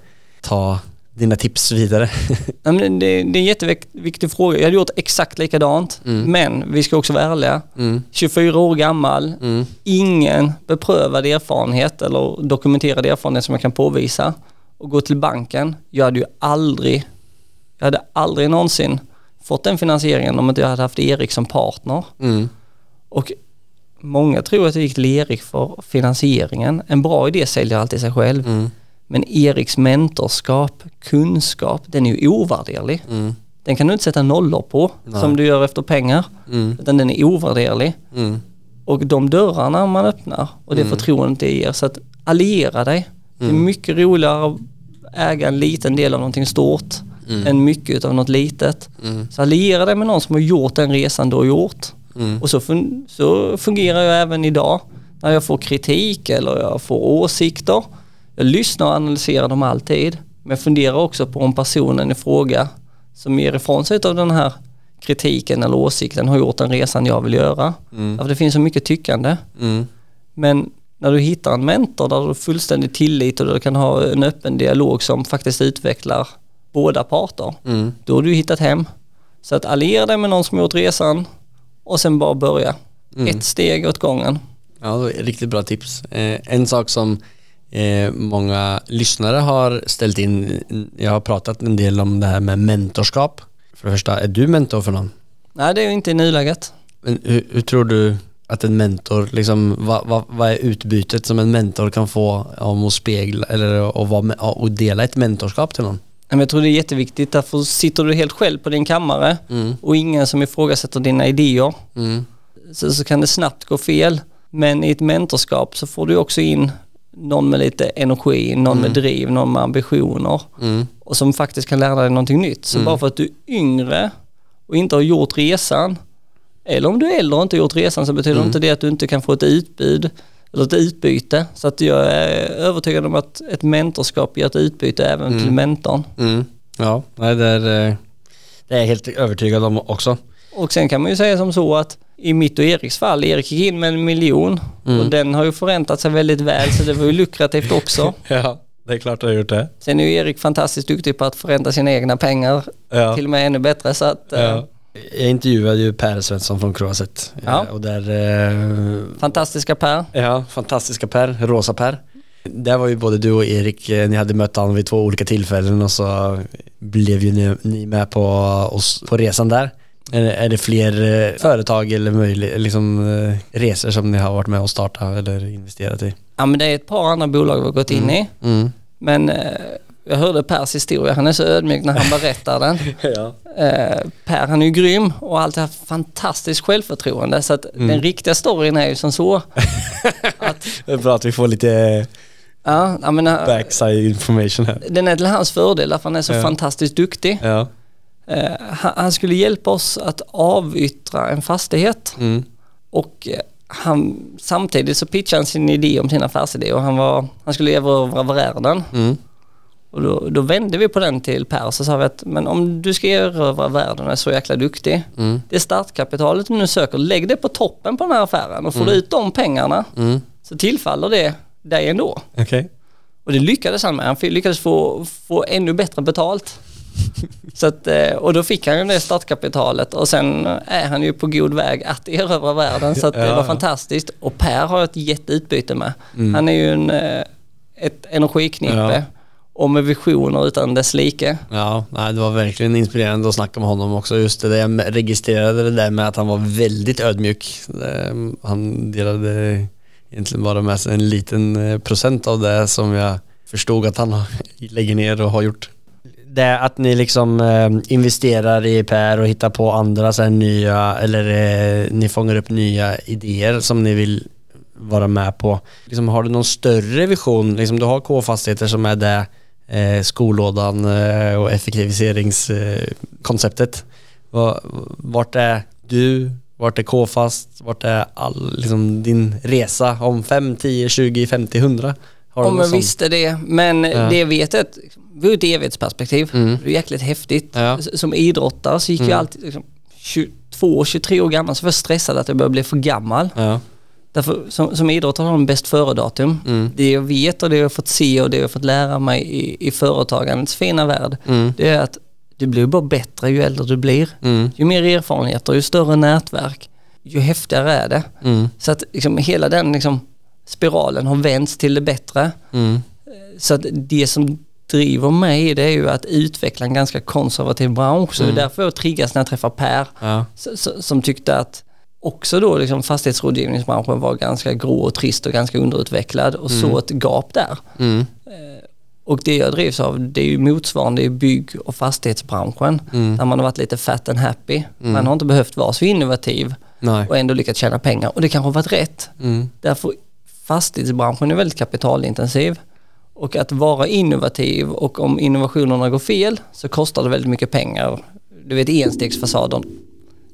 ta dina tips vidare. Det, det är en jätteviktig fråga. Jag hade gjort exakt likadant. Mm. Men vi ska också vara ärliga. Mm. 24 år gammal, Mm. ingen beprövad erfarenhet eller dokumenterad erfarenhet som jag kan påvisa och gå till banken. Jag hade ju aldrig, jag hade aldrig någonsin fått den finansieringen om inte jag hade haft Erik som partner. Mm. Och många tror att jag gick till Erik för finansieringen. En bra idé säljer alltid sig själv. Mm. Men Eriks mentorskap, kunskap, den är ju ovärderlig. Mm. Den kan du inte sätta nollor på Nej. som du gör efter pengar. Mm. Utan den är ovärderlig. Mm. Och de dörrarna man öppnar och det Mm. förtroendet det ger. Så att alliera dig. Det är Mm. mycket roligare att äga en liten del av någonting stort Mm. än mycket av något litet. Mm. Så alliera dig med någon som har gjort den resan du har gjort. Mm. Och så, fun- så fungerar jag även idag. När jag får kritik eller jag får åsikter. Jag lyssnar och analyserar dem alltid. Men jag funderar också på om personen i fråga som ger ifrån sig av den här kritiken eller åsikten har gjort den resan jag vill göra. Mm. Därför det finns så mycket tyckande. Mm. Men när du hittar en mentor där du har fullständig tillit och där du kan ha en öppen dialog som faktiskt utvecklar båda parter. Mm. Då har du hittat hem. Så att alliera dig med någon som gjort resan och sen bara börja. Mm. Ett steg åt gången. Ja, riktigt bra tips. Eh, en sak som eh, många lyssnare har ställt in, jag har pratat en del om det här med mentorskap. För det första, är du mentor för någon? Nej, det är ju inte i nuläget. Men hur, hur tror du att en mentor, liksom, vad, vad, vad är utbytet som en mentor kan få om att spegla eller med, och dela ett mentorskap till någon? Men jag tror det är jätteviktigt, därför sitter du helt själv på din kammare Mm. och ingen som ifrågasätter dina idéer Mm. så, så kan det snabbt gå fel. Men i ett mentorskap så får du också in någon med lite energi, någon med driv, någon med ambitioner Mm. och som faktiskt kan lära dig någonting nytt. Så bara för att du är yngre och inte har gjort resan, eller om du är äldre och inte har gjort resan så betyder inte det att du inte kan få ett utbud eller ett utbyte. Så att jag är övertygad om att ett mentorskap ger ett utbyte även till mentorn. Mm. Ja, nej, det, är, eh, det är jag helt övertygad om också. Och sen kan man ju säga som så att i mitt och Eriks fall, Erik gick in med en miljon och den har ju förräntat sig väldigt väl så det var ju lukrativt också. Ja, det är klart du har gjort det. Sen är ju Erik fantastiskt duktig på att förränta sina egna pengar Ja. till och med ännu bättre så att eh, Ja. Jag intervjuade ju Per Svensson från Croaset. Ja. Eh, Och där, eh, fantastiska Per. ja, fantastiska Per, rosa Per. Där var ju både du och Erik, eh, ni hade mött honom vid två olika tillfällen och så blev ju ni, ni med på, oss, på resan där. Är, är det fler företag eller möjlig, liksom, resor som ni har varit med och startat eller investerat i? Ja men det är ett par andra bolag vi har gått in i. Mm. Men jag hörde Pers historia, han är så ödmjuk när han berättar den. Ja. Eh, per han är ju grym och har alltid haft fantastiskt självförtroende så att den riktiga storyn är ju som så. att, Det är bra att vi får lite ja, jag menar, backside information här. den är till hans fördel därför han är så Ja. fantastiskt duktig. Ja. Eh, han, skulle hjälpa oss att avyttra en fastighet Mm. och eh, han, samtidigt så pitchade han sin idé om sin affärsidé och han, var, han skulle erövra världen. Mm. Och då, då vände vi på den till Per och så sa vi att men om du ska erövra världen och är så jäkla duktig. Mm. Det startkapitalet du nu söker, lägg det på toppen på den här affären och får du ut de pengarna Mm. så tillfaller det dig ändå. Okej. Och det lyckades han med. Han lyckades få, få ännu bättre betalt. Så att, eh, och då fick han ju det startkapitalet och sen är han ju på god väg att erövra världen så att det Ja, var fantastiskt. Och Per har ett jätteutbyte med. Han är ju en, eh, ett energiknippe Mm. Ja. Och med visioner utan dess like. Ja, nej, det var verkligen inspirerande att snacka med honom också. Just det, där, jag registrerade det där med att han var väldigt ödmjuk. Det, Han delade egentligen bara med sig en liten eh, procent av det som jag förstod att han lägger ner och har gjort. Det att ni liksom eh, investerar i Per och hittar på andra så här nya, eller eh, ni fångar upp nya idéer som ni vill vara med på. Liksom, har du någon större vision? Liksom, du har K-fastigheter som är det eh, skolådan eh, och effektiviseringskonceptet. Va- Vart är du? Vart är K-fast? Vart är all, liksom, din resa om 5, 10, 20, 50, 100? Har någon jag sån? visste det. Men Ja. det vet jag att vi har ett evighetsperspektiv. Mm. Det är jäkligt häftigt. Ja. Som idrottare så gick jag alltid liksom, 22, 23 år gammal så var jag stressad att jag började bli för gammal. Ja. Därför, som, som idrottare har de bäst före-datum. Mm. Det jag vet och det jag har fått se och det jag har fått lära mig i, i företagandets fina värld, Mm. det är att du blir bara bättre ju äldre du blir. Mm. Ju mer erfarenheter, ju större nätverk, ju häftigare är det. Mm. Så att liksom, hela den liksom, spiralen har vänts till det bättre. Mm. Så att det som driver mig det är ju att utveckla en ganska konservativ bransch. Så det är därför jag triggas när jag träffar Per Ja. som tyckte att också då liksom fastighetsrådgivningsbranschen var ganska grå och trist och ganska underutvecklad och så ett gap där. Mm. Och det jag drivs av det är ju motsvarande i bygg och fastighetsbranschen Mm. där man har varit lite fat and happy. Man har inte behövt vara så innovativ Nej. och ändå lyckats tjäna pengar och det kanske har varit rätt. Mm. Därför fastighetsbranschen är väldigt kapitalintensiv och att vara innovativ och om innovationerna går fel så kostar det väldigt mycket pengar. Du vet enstegsfasaden.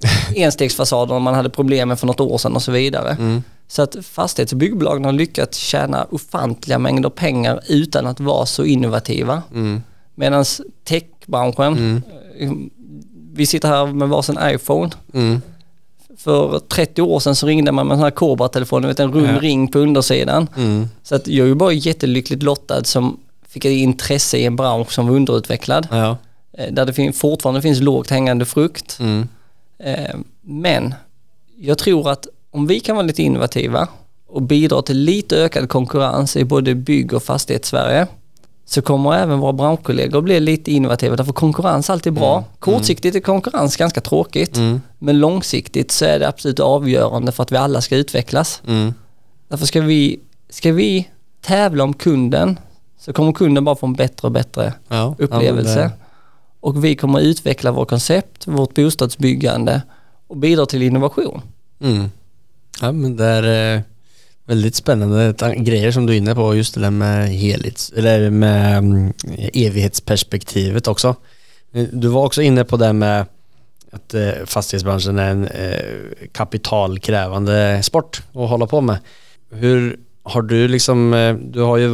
Enstegsfasaden man hade problem med för något år sedan och så vidare. Mm. Så att fastighets och byggbolagen har lyckats tjäna ofantliga mängder pengar utan att vara så innovativa. Mm. Medan techbranschen, eh, vi sitter här med varsin iPhone. Mm. För 30 år sedan så ringde man med en sån här Cobra-telefon, du vet en rund Ja. ring på undersidan. Mm. Så att jag är ju bara jättelyckligt lottad som fick ett intresse i en bransch som var underutvecklad. Ja. eh, Där det fin- fortfarande finns lågt hängande frukt. Mm. Eh, Men jag tror att om vi kan vara lite innovativa och bidra till lite ökad konkurrens i både bygg och fastighetssverige så kommer även våra branschkollegor bli lite innovativa därför konkurrens är alltid bra. Kortsiktigt är konkurrens ganska tråkigt Mm. men långsiktigt så är det absolut avgörande för att vi alla ska utvecklas. Mm. Därför ska vi, ska vi tävla om kunden så kommer kunden bara få en bättre och bättre Ja. upplevelse. Ja, och vi kommer utveckla vårt koncept, vårt bostadsbyggande och bidra till innovation. det- Mm. Ja, men det är eh, väldigt spännande grejer som du är inne på, just det där med helhets, eller med mm, evighetsperspektivet också. Eh, du var också inne på det med att eh, fastighetsbranschen är en kapitalkrävande sport att hålla på med. Hur har du liksom, du har ju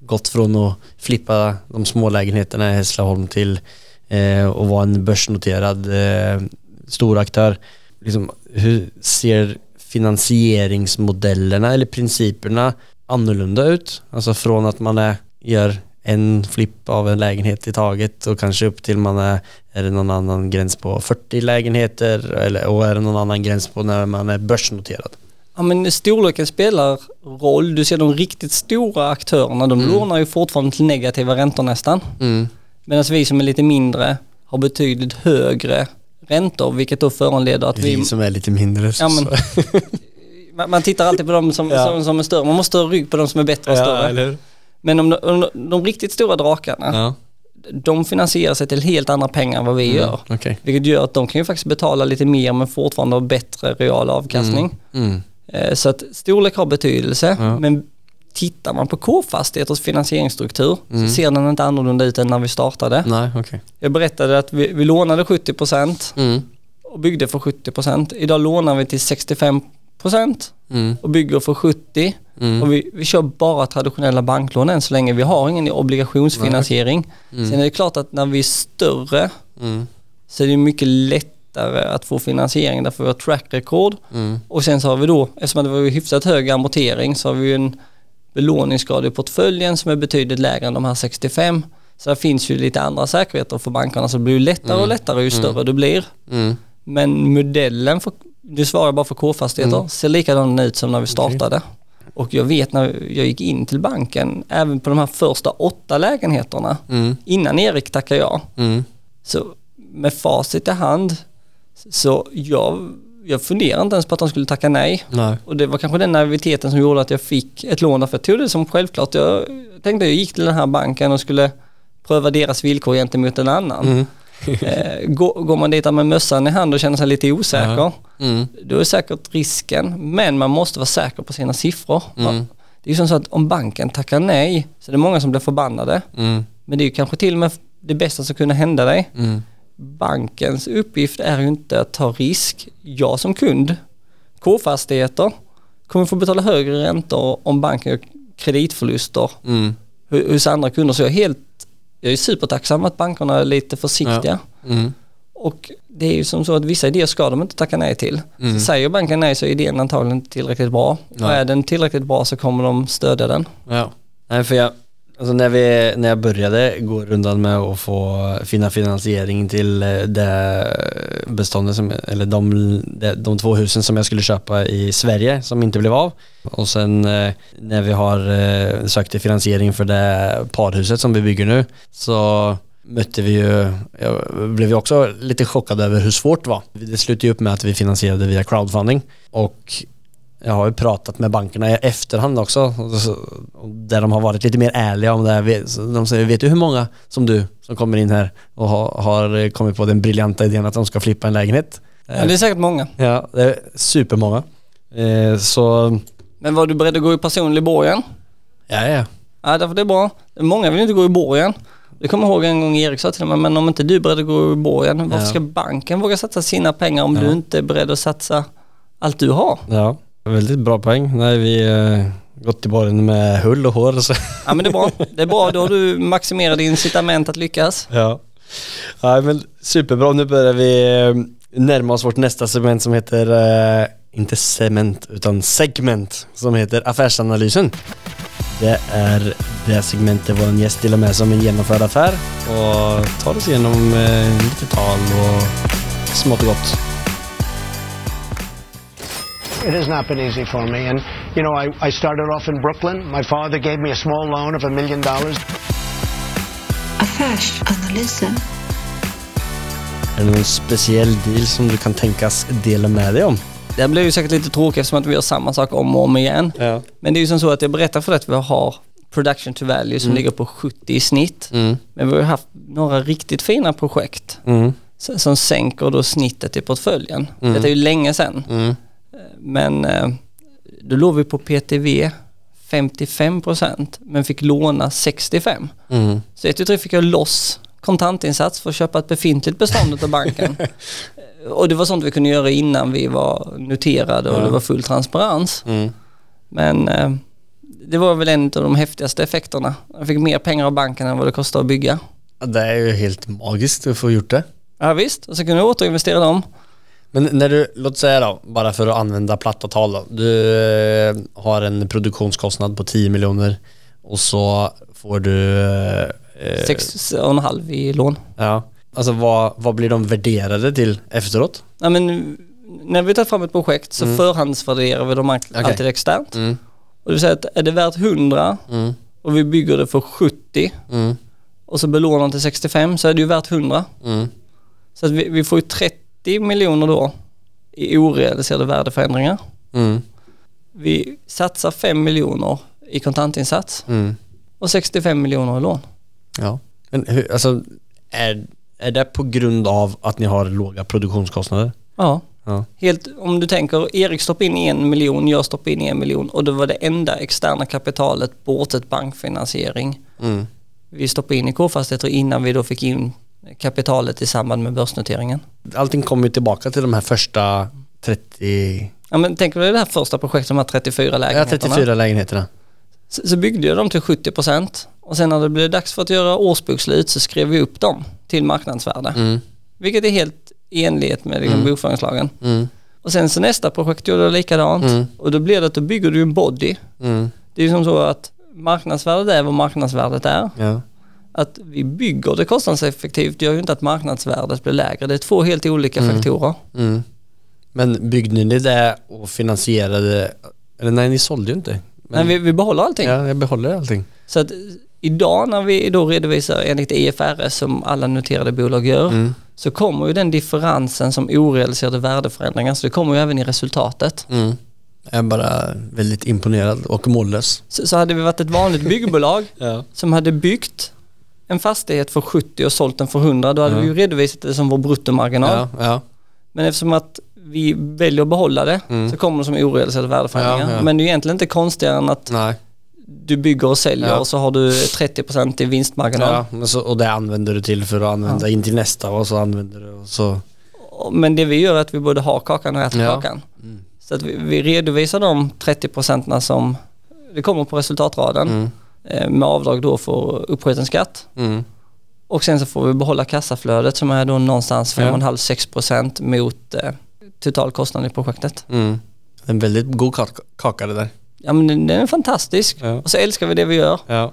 gått från att flippa de små lägenheterna i Hässleholm till eh, att vara en börsnoterad eh, stor aktör. Liksom, hur ser finansieringsmodellerna eller principerna annorlunda ut? Alltså från att man är, gör en flipp av en lägenhet i taget och kanske upp till man är, är det någon annan gräns på 40 lägenheter eller, och är det någon annan gräns på när man är börsnoterad? Ja men storleken spelar roll. Du ser de riktigt stora aktörerna, de lånar ju fortfarande till negativa räntor nästan. Mm. Medan vi som är lite mindre har betydligt högre räntor vilket då föranleder att vi... Vi som är lite mindre. Ja, men, man, tittar alltid på de som, Ja. som, som är större. Man måste ha rygg på de som är bättre och större. hur? Men om de, om de, riktigt stora drakarna, Ja, de finansierar sig till helt andra pengar än vad vi gör. okej. Vilket gör att de kan ju faktiskt betala lite mer men fortfarande ha bättre real avkastning. Mm. Eh, Så att storlek har betydelse. Ja. Men tittar man på K-fastigheters finansieringsstruktur Mm. så ser den inte annorlunda ut än när vi startade. Nej, okej. Jag berättade att vi, vi lånade 70% Mm. och byggde för 70%. Idag lånar vi till 65% Mm. och bygger för 70%. Mm. Och vi, vi kör bara traditionella banklån än så länge. Vi har ingen obligationsfinansiering. Sen är det klart att när vi är större Mm. så är det mycket lättare att få finansiering därför vi har track record. Mm. Och sen så har vi då, eftersom det var hyfsat hög amortering så har vi en belåningsgrad i portföljen som är betydligt lägre än de här 65. Så det finns ju lite andra säkerheter för bankerna så det blir lättare och lättare ju större du blir. Mm. Men modellen, för, du svarar bara för K-fastigheter, ser likadan ut som när vi startade. Och jag vet när jag gick in till banken, även på de här första åtta lägenheterna, Mm. innan Erik tackade jag, Mm. så med facit i hand, så jag, jag funderade inte ens på att de skulle tacka nej. Nej. Och det var kanske den naiviteten som gjorde att jag fick ett lån, för jag tog det som självklart. Jag tänkte jag gick till den här banken och skulle pröva deras villkor gentemot en annan. Mm. Eh, går, går man dit med mössan i hand och känner sig lite osäker, Mm. då är säkert risken, men man måste vara säker på sina siffror. Mm. Det är ju som så att om banken tackar nej, så är det många som blir förbannade. Mm. Men det är ju kanske till och med det bästa som kunde hända dig. Mm. Bankens uppgift är ju inte att ta risk. Jag som kund, K-fastigheter, kommer få betala högre räntor om banken gör kreditförluster Mm. hos andra kunder. Så jag är helt, jag är supertacksam att bankerna är lite försiktiga. Mm. Och det är ju som så att vissa idéer ska de inte tacka nej till. Mm. Så säger banken nej så är idén antagligen inte tillräckligt bra. Nej. Och är den tillräckligt bra så kommer de stödja den. Ja. Nej, för jag, alltså när, vi, när jag började gå rundan med att få finna finansiering till eh, det beståndet, som, eller de, de, de två husen som jag skulle köpa i Sverige som inte blev av. Och sen eh, när vi har eh, sökt till finansiering för det parhuset som vi bygger nu så mötte vi ju, jag blev ju också lite chockad över hur svårt det var. Det slutade ju upp med att vi finansierade via crowdfunding och jag har ju pratat med bankerna i efterhand också, där de har varit lite mer ärliga om det här. De säger, vet du hur många som du som kommer in här och har, kommit på den briljanta idén att de ska flippa en lägenhet? Ja, det är säkert många. Ja, det är supermånga. Eh, så, Men var du beredd att gå i personlig borgen? ja ja. Ja, därför det är bra. Många vill inte gå i borgen. Det kommer jag ihåg en gång Erik sa till mig, men om inte du är beredd att gå i borgen, varför Ja. ska banken våga satsa sina pengar om Ja. du inte är beredd att satsa allt du har? Ja, väldigt bra poäng. Nej, vi eh, gått i borgen med hull och hår. Så. Ja men det är bra. Det är bra, då har du maximerat incitament att lyckas. Ja. ja, men superbra. Nu börjar vi eh, närma oss vårt nästa segment som heter, eh, inte cement, utan segment som heter affärsanalysen. Det är det segmentet vår gäst delar med sig om en genomförd affär och tar oss igenom eh, lite tal och smått och gott. It has not been easy for me. And, you know, I, I started off in Brooklyn. My father gave me a small loan of a million dollars. Affärsanalysen. Är det någon speciell deal som du kan tänkas dela med dig om? Det blir ju säkert lite tråkigt eftersom att vi gör samma sak om och om igen. Ja. Men det är ju som så att jag berättar för dig att vi har production to value som ligger på 70 i snitt. Mm. Men vi har haft några riktigt fina projekt Mm. som sänker då snittet i portföljen. Mm. Detta är ju länge sedan. Men eh, då låg vi på PTV 55% men fick låna 65%. Mm. Så ett tre fick jag loss kontantinsats för att köpa ett befintligt bestånd av banken. och det var sånt vi kunde göra innan vi var noterade och Ja. det var full transparens. Mm. Men eh, det var väl en av de häftigaste effekterna. Jag fick mer pengar av banken än vad det kostade att bygga. Ja, Det är ju helt magiskt att få gjort det. Ja visst, och så kunde jag återinvestera dem. Men när du, låt säga då, bara för att använda platta tal då. Du eh, har en produktionskostnad på 10 miljoner och så får du... Eh, Sex och en halv i lån. Ja. Alltså vad, vad blir de värderade till efteråt? Ja, men, när vi tar fram ett projekt så förhandsvärderar vi dem alltid Mm. Okej. externt. Mm. Och det vill säga att är det värt 100 Mm. och vi bygger det för 70 Mm. och så belånar till 65 så är det ju värt 100. Mm. Så att vi, vi får ju 30 miljoner då i orealiserade värdeförändringar. Mm. Vi satsar 5 miljoner i kontantinsats Mm. och 65 miljoner i lån. Ja. Men hur, alltså, är, är det på grund av att ni har låga produktionskostnader? Ja. Ja. Helt, om du tänker Erik stoppade in en miljon, jag stoppade in en miljon och det var det enda externa kapitalet bortsett bankfinansiering Mm. vi stoppade in i K-fastigheter innan vi då fick in kapitalet i samband med börsnoteringen. Allting kommer ju tillbaka till de här första 30... Ja men tänk dig det här första projektet, de här 34 Ja, lägenheterna. 34 lägenheterna. Så, så byggde jag dem till 70% och sen när det blev dags för att göra årsbokslut så skrev vi upp dem till marknadsvärde. Mm. Vilket är helt i enlighet med liksom, bokföringslagen. Mm. Och sen så nästa projekt gjorde jag likadant Mm. och då blir det att då bygger du en body. Mm. Det är ju som så att marknadsvärdet är vad marknadsvärdet är. Ja. Att vi bygger det kostnadseffektivt gör ju inte att marknadsvärdet blir lägre. Det är två helt olika Mm. faktorer. Mm. Men byggde ni det och finansierade... Eller nej, ni sålde ju inte. Men, Men vi, vi behåller allting. Ja, jag behåller allting. Så att idag när vi då redovisar enligt IFRS som alla noterade bolag gör Mm. så kommer ju den differensen som orealiserade värdeförändringar så det kommer ju även i resultatet. Mm. Jag är bara väldigt imponerad och mållös. Så, så hade vi varit ett vanligt byggbolag Ja. som hade byggt en fastighet för 70 och sålt den för 100 då hade Ja. vi ju redovisat det som vår bruttomarginal. Ja, ja. Men eftersom att vi väljer att behålla det Mm. så kommer det som orealiserade värdeförändringar. Ja, ja. Men det är egentligen inte konstigare än att Nej. du bygger och säljer Ja. och så har du 30% i vinstmarginal. Ja, så, och det använder du till för att använda in till nästa och så använder du och så... Men det vi gör är att vi både har kakan och äter Ja. kakan. Så att vi, vi redovisar de 30 procenten som det kommer på resultatraden Mm. Eh, med avdrag då för uppskjuten skatt. Mm. Och sen så får vi behålla kassaflödet som är då någonstans Ja. 5,5-6% mot eh, totalkostnaden i projektet. Mm. En väldigt god kak- kaka det där. Ja men den, den är fantastisk. Ja. Och så älskar vi det vi gör Ja.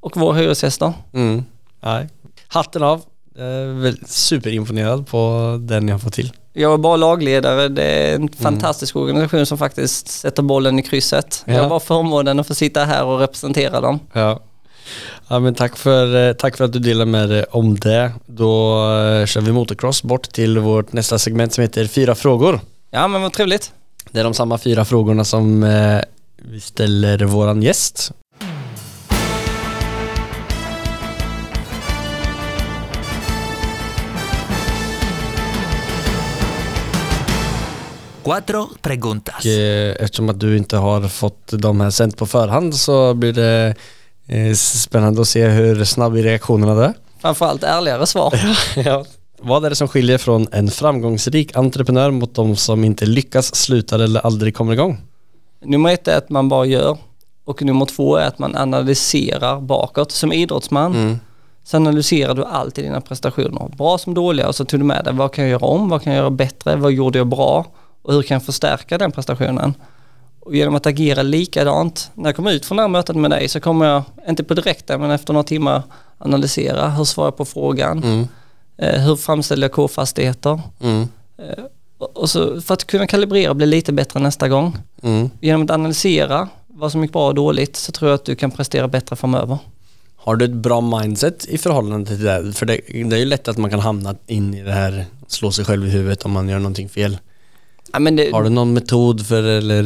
och våra hyresgäster. Mm. Nej. Hatten av. Jag är superimponerad på den jag har fått till. Jag är bara lagledare, det är en fantastisk organisation som faktiskt sätter bollen i krysset. Ja. Jag bara förmånen att få sitta här och representera dem. Ja. Ja men tack för, eh, tack för att du delar med dig om det. Då eh, kör vi motocross bort till vårt nästa segment som heter Fyra frågor. Ja men vad trevligt. Det är de samma fyra frågorna som eh, vi ställer våran gäst. Cuatro preguntas. Och, eh, eftersom att du inte har fått de här sänt på förhand så blir det eh, spännande att se hur snabb i reaktionerna är. Framförallt ärligare svar. ja. Vad är det som skiljer från en framgångsrik entreprenör mot de som inte lyckas, slutar eller aldrig kommer igång? Nummer ett är att man bara gör och nummer två är att man analyserar bakåt. Som idrottsman Mm. så analyserar du alltid dina prestationer. Bra som dåliga och så tog du med dig vad kan jag göra om, vad kan jag göra bättre, vad gjorde jag bra och hur kan jag förstärka den prestationen. Och genom att agera likadant, när jag kommer ut från det här mötet med dig så kommer jag, inte på direkten men efter några timmar analysera, hur svarar jag på frågan, Mm. eh, hur framställer jag K-fastigheter Mm. och och så för att kunna kalibrera och bli lite bättre nästa gång. Mm. Genom att analysera vad som gick bra och dåligt så tror jag att du kan prestera bättre framöver. Har du ett bra mindset i förhållande till det? För det, det är ju lätt att man kan hamna in i det här, slå sig själv i huvudet om man gör någonting fel. Ja, det, Har du någon metod för eller?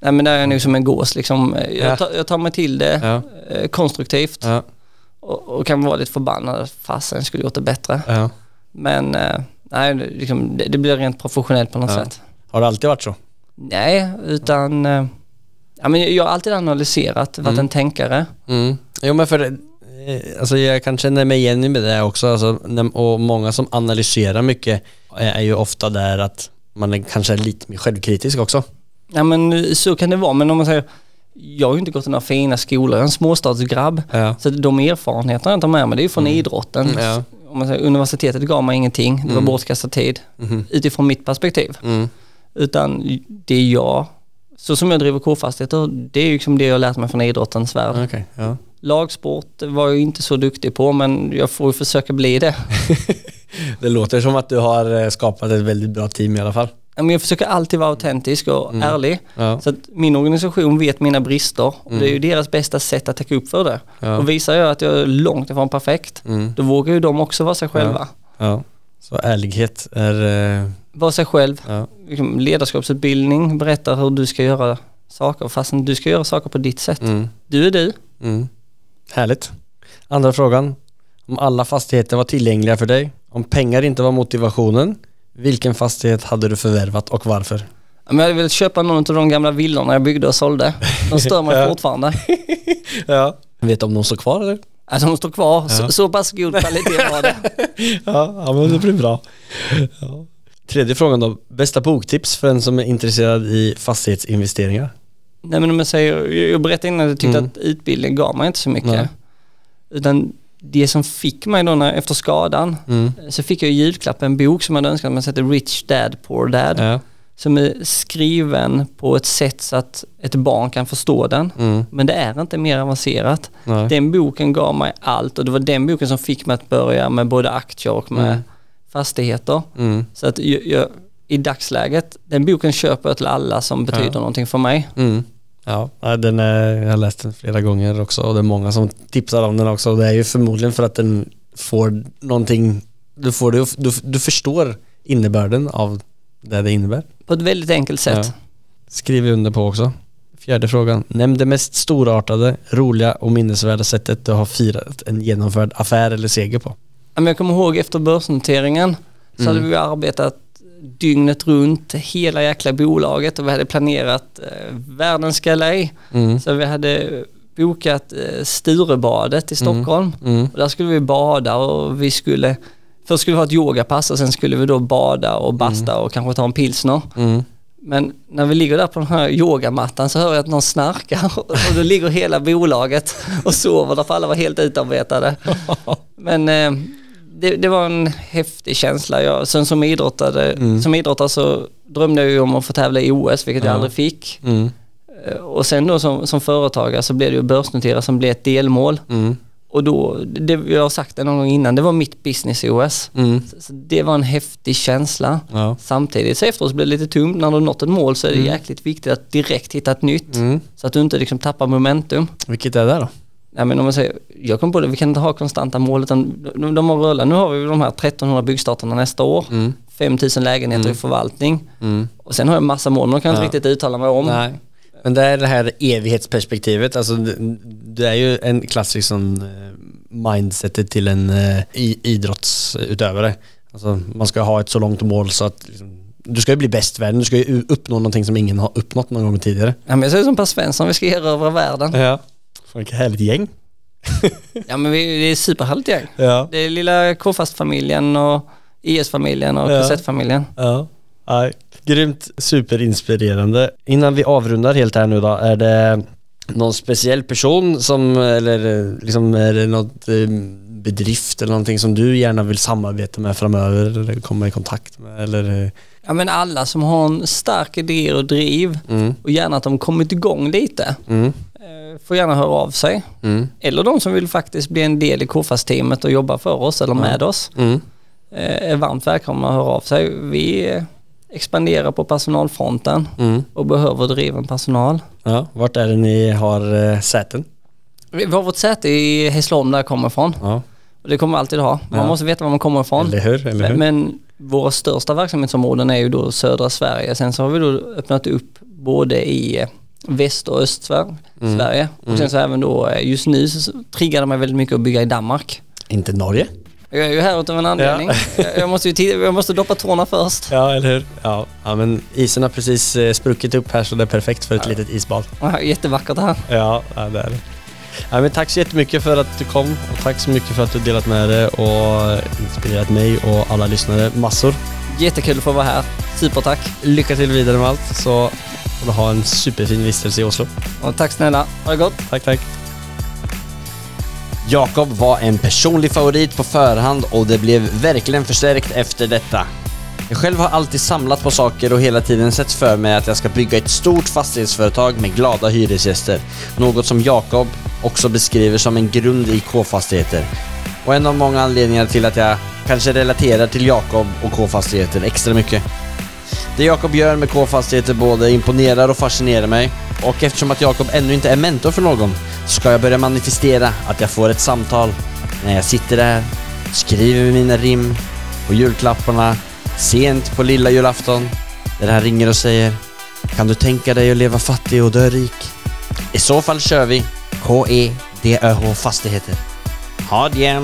nej, men där är nog som en gås liksom. Ja. Jag, tar, jag tar mig till det Ja, eh, konstruktivt ja, och, och kan vara lite förbannad. Fasen skulle gjort det bättre. ja. Men eh, nej, det- liksom, det, det blir rent professionellt på något Ja. sätt. Har det alltid varit så? Nej, utan eh, ja, men jag har alltid analyserat, varit en tänkare. Mm. Jo men för alltså jag kan känna mig igen med det också alltså, och många som analyserar mycket är ju ofta där att man är kanske lite mer självkritisk också. Ja men så kan det vara, men om man säger jag har ju inte gått i några fina skolor, jag är en småstadsgrabb. Ja. Så de erfarenheterna jag tar med mig, det är från idrotten. Mm, ja. Om man säger, universitetet gav mig ingenting, det var bortkastad tid. Utifrån mitt perspektiv. Mm. Utan det jag, så som jag driver K-fastigheter, det är ju liksom det jag har lärt mig från idrottens värld. Okej, ja. Lagsport var jag inte så duktig på, men jag får ju försöka bli det. Det låter som att du har eh, skapat ett väldigt bra team i alla fall. Jag försöker alltid vara autentisk och ärlig. Mm. Ja. Så att min organisation vet mina brister och det är ju deras bästa sätt att täcka upp för det. Ja. Och visar jag att jag är långt ifrån perfekt, Mm. då vågar ju de också vara sig själva. Ja. Så ärlighet är... eh, Vara sig själv, liksom ledarskapsutbildning, berätta hur du ska göra saker fastän du ska göra saker på ditt sätt. Mm. Du är du. Mm. Härligt. Andra frågan. Om alla fastigheter var tillgängliga för dig, om pengar inte var motivationen, vilken fastighet hade du förvärvat och varför? Ja, Men jag hade velat köpa någon av de gamla villorna jag byggde och sålde. De stör mig Ja. fortfarande. Ja. Vet du om de står kvar eller? Alltså de står kvar, så, så pass god kvalitet var det. Ja, ja men det blir bra. Ja. Tredje frågan då. Bästa boktips för en som är intresserad i fastighetsinvesteringar? Nej men om jag säger, jag berättade innan att jag tyckte Mm. att utbildning gav mig inte så mycket. Nej. Utan det som fick mig då när, efter skadan, Mm. så fick jag i julklapp en bok som jag önskat mig som heter Rich Dad Poor Dad. Ja. Som är skriven på ett sätt så att ett barn kan förstå den. Mm. Men det är inte mer avancerat. Nej. Den boken gav mig allt och det var den boken som fick mig att börja med både aktier och med Mm. fastigheter. Mm. Så att jag, jag, i dagsläget, den boken köper jag till alla som betyder Ja. någonting för mig. Ja, den är, jag har läst den flera gånger också och det är många som tipsar om den också det är ju förmodligen för att den får någonting, du, får det, du, du förstår innebörden av det det innebär. På ett väldigt enkelt sätt. Ja. Skriver under på också. Fjärde frågan. Nämn det mest storartade, roliga och minnesvärda sättet du har firat en genomförd affär eller seger på. Jag kommer ihåg efter börsnoteringen så Mm. hade vi arbetat dygnet runt, hela jäkla bolaget och vi hade planerat eh, världens galej. Mm. Så vi hade bokat eh, Sturebadet i Stockholm. Mm. Och där skulle vi bada och vi skulle Först skulle vi ha ett yogapass och sen skulle vi då bada och basta och kanske ta en pilsner. Mm. Men när vi ligger där på den här yogamattan så hör jag att någon snarkar och då ligger hela bolaget och sover därför alla var helt utarbetade. Men eh, det, det var en häftig känsla. Jag, sen som, idrottare, som idrottare så drömde jag ju om att få tävla i OS, vilket jag Ja. aldrig fick. Mm. Eh, Och sen då som, som företagare så blev det ju börsnotera som blev ett delmål. Mm. Och då, det, jag har sagt det någon gång innan, det var mitt business i OS. Mm. Så, så det var en häftig känsla. Ja. Samtidigt så efteråt så blir det lite tungt. När du har nått ett mål så är det jäkligt viktigt att direkt hitta ett nytt. Mm. Så att du inte liksom tappar momentum. Vilket är det då? Nej, men om man säger, jag kom på det, vi kan inte ha konstanta mål utan de, de har rullat. Nu har vi de här 1300 byggstarterna nästa år. Mm. 5000 lägenheter i förvaltning. Mm. Och sen har jag massa mål, men de kan jag inte riktigt uttala mig om. Nej. Men det är det här evighetsperspektivet, alltså det, det är ju en klassisk sån eh, mindsetet till en i, idrottsutövare. Alltså man ska ha ett så långt mål så att liksom, du ska ju bli bäst i världen, du ska ju uppnå någonting som ingen har uppnått någon gång tidigare. Ja, men jag säger som Per Svensson, vi ska erövra världen. Ja. Vilket härligt gäng. Ja men vi, det är superhärligt gäng. Ja. Det är lilla K-fast-familjen och IS-familjen och Ja. KZ-familjen. Ja. Nej. Grymt superinspirerande. Innan vi avrundar helt här nu då, är det någon speciell person som, eller eh, liksom är det något eh, bedrift eller någonting som du gärna vill samarbeta med framöver eller komma i kontakt med eller? eh, Ja men alla som har en stark idé och driv Mm. och gärna att de kommit igång lite Mm. Får gärna höra av sig. Mm. Eller de som vill faktiskt bli en del i KFAS-teamet och jobba för oss eller med oss Mm. eh, är varmt välkomna att höra av sig. Vi expanderar på personalfronten Mm. och behöver driven personal. Ja, vart är det ni har eh, säten? Vi vi har vårt säte i Hässleholm där jag kommer ifrån Ja, och det kommer vi alltid ha. Man Ja. måste veta var man kommer ifrån. eller hur? Eller hur? Men våra största verksamhetsområden är ju då södra Sverige. Sen så har vi då öppnat upp både i eh, väst och östsverige. Sverige. Och sen så även då eh, just nu så triggar det mig väldigt mycket att bygga i Danmark. Inte Norge? Jag är ju här utav en anledning. Jag- Jag, måste ju jag måste doppa tårna först. Ja, eller hur? Ja, ja men isen har precis eh, spruckit upp här så det är perfekt för ett litet isbad. Ja, Jättevackert här. Ja, ja det är det. Ja, men tack så jättemycket för att du kom och tack så mycket för att du delat med dig och inspirerat mig och alla lyssnare massor. Jättekul att få vara här. Supertack. Lycka till vidare med allt så du ha en superfin vistelse i Oslo. Och tack snälla. Ha det gott. Tack, tack. Jakob var en personlig favorit på förhand och det blev verkligen förstärkt efter detta. Jag själv har alltid samlat på saker och hela tiden sett för mig att jag ska bygga ett stort fastighetsföretag med glada hyresgäster. Något som Jakob också beskriver som en grund i K-fastigheter. Och en av många anledningar till att jag kanske relaterar till Jakob och K-fastigheter extra mycket. Det Jakob gör med K-fastigheter både imponerar och fascinerar mig. Och eftersom att Jakob ännu inte är mentor för någon ska jag börja manifestera att jag får ett samtal när jag sitter där, skriver mina rim på julklapparna sent på lilla julafton där han ringer och säger Kan du tänka dig att leva fattig och dö rik? I så fall kör vi K-E-D-Ö-H-FASTIGHETER! Ha det!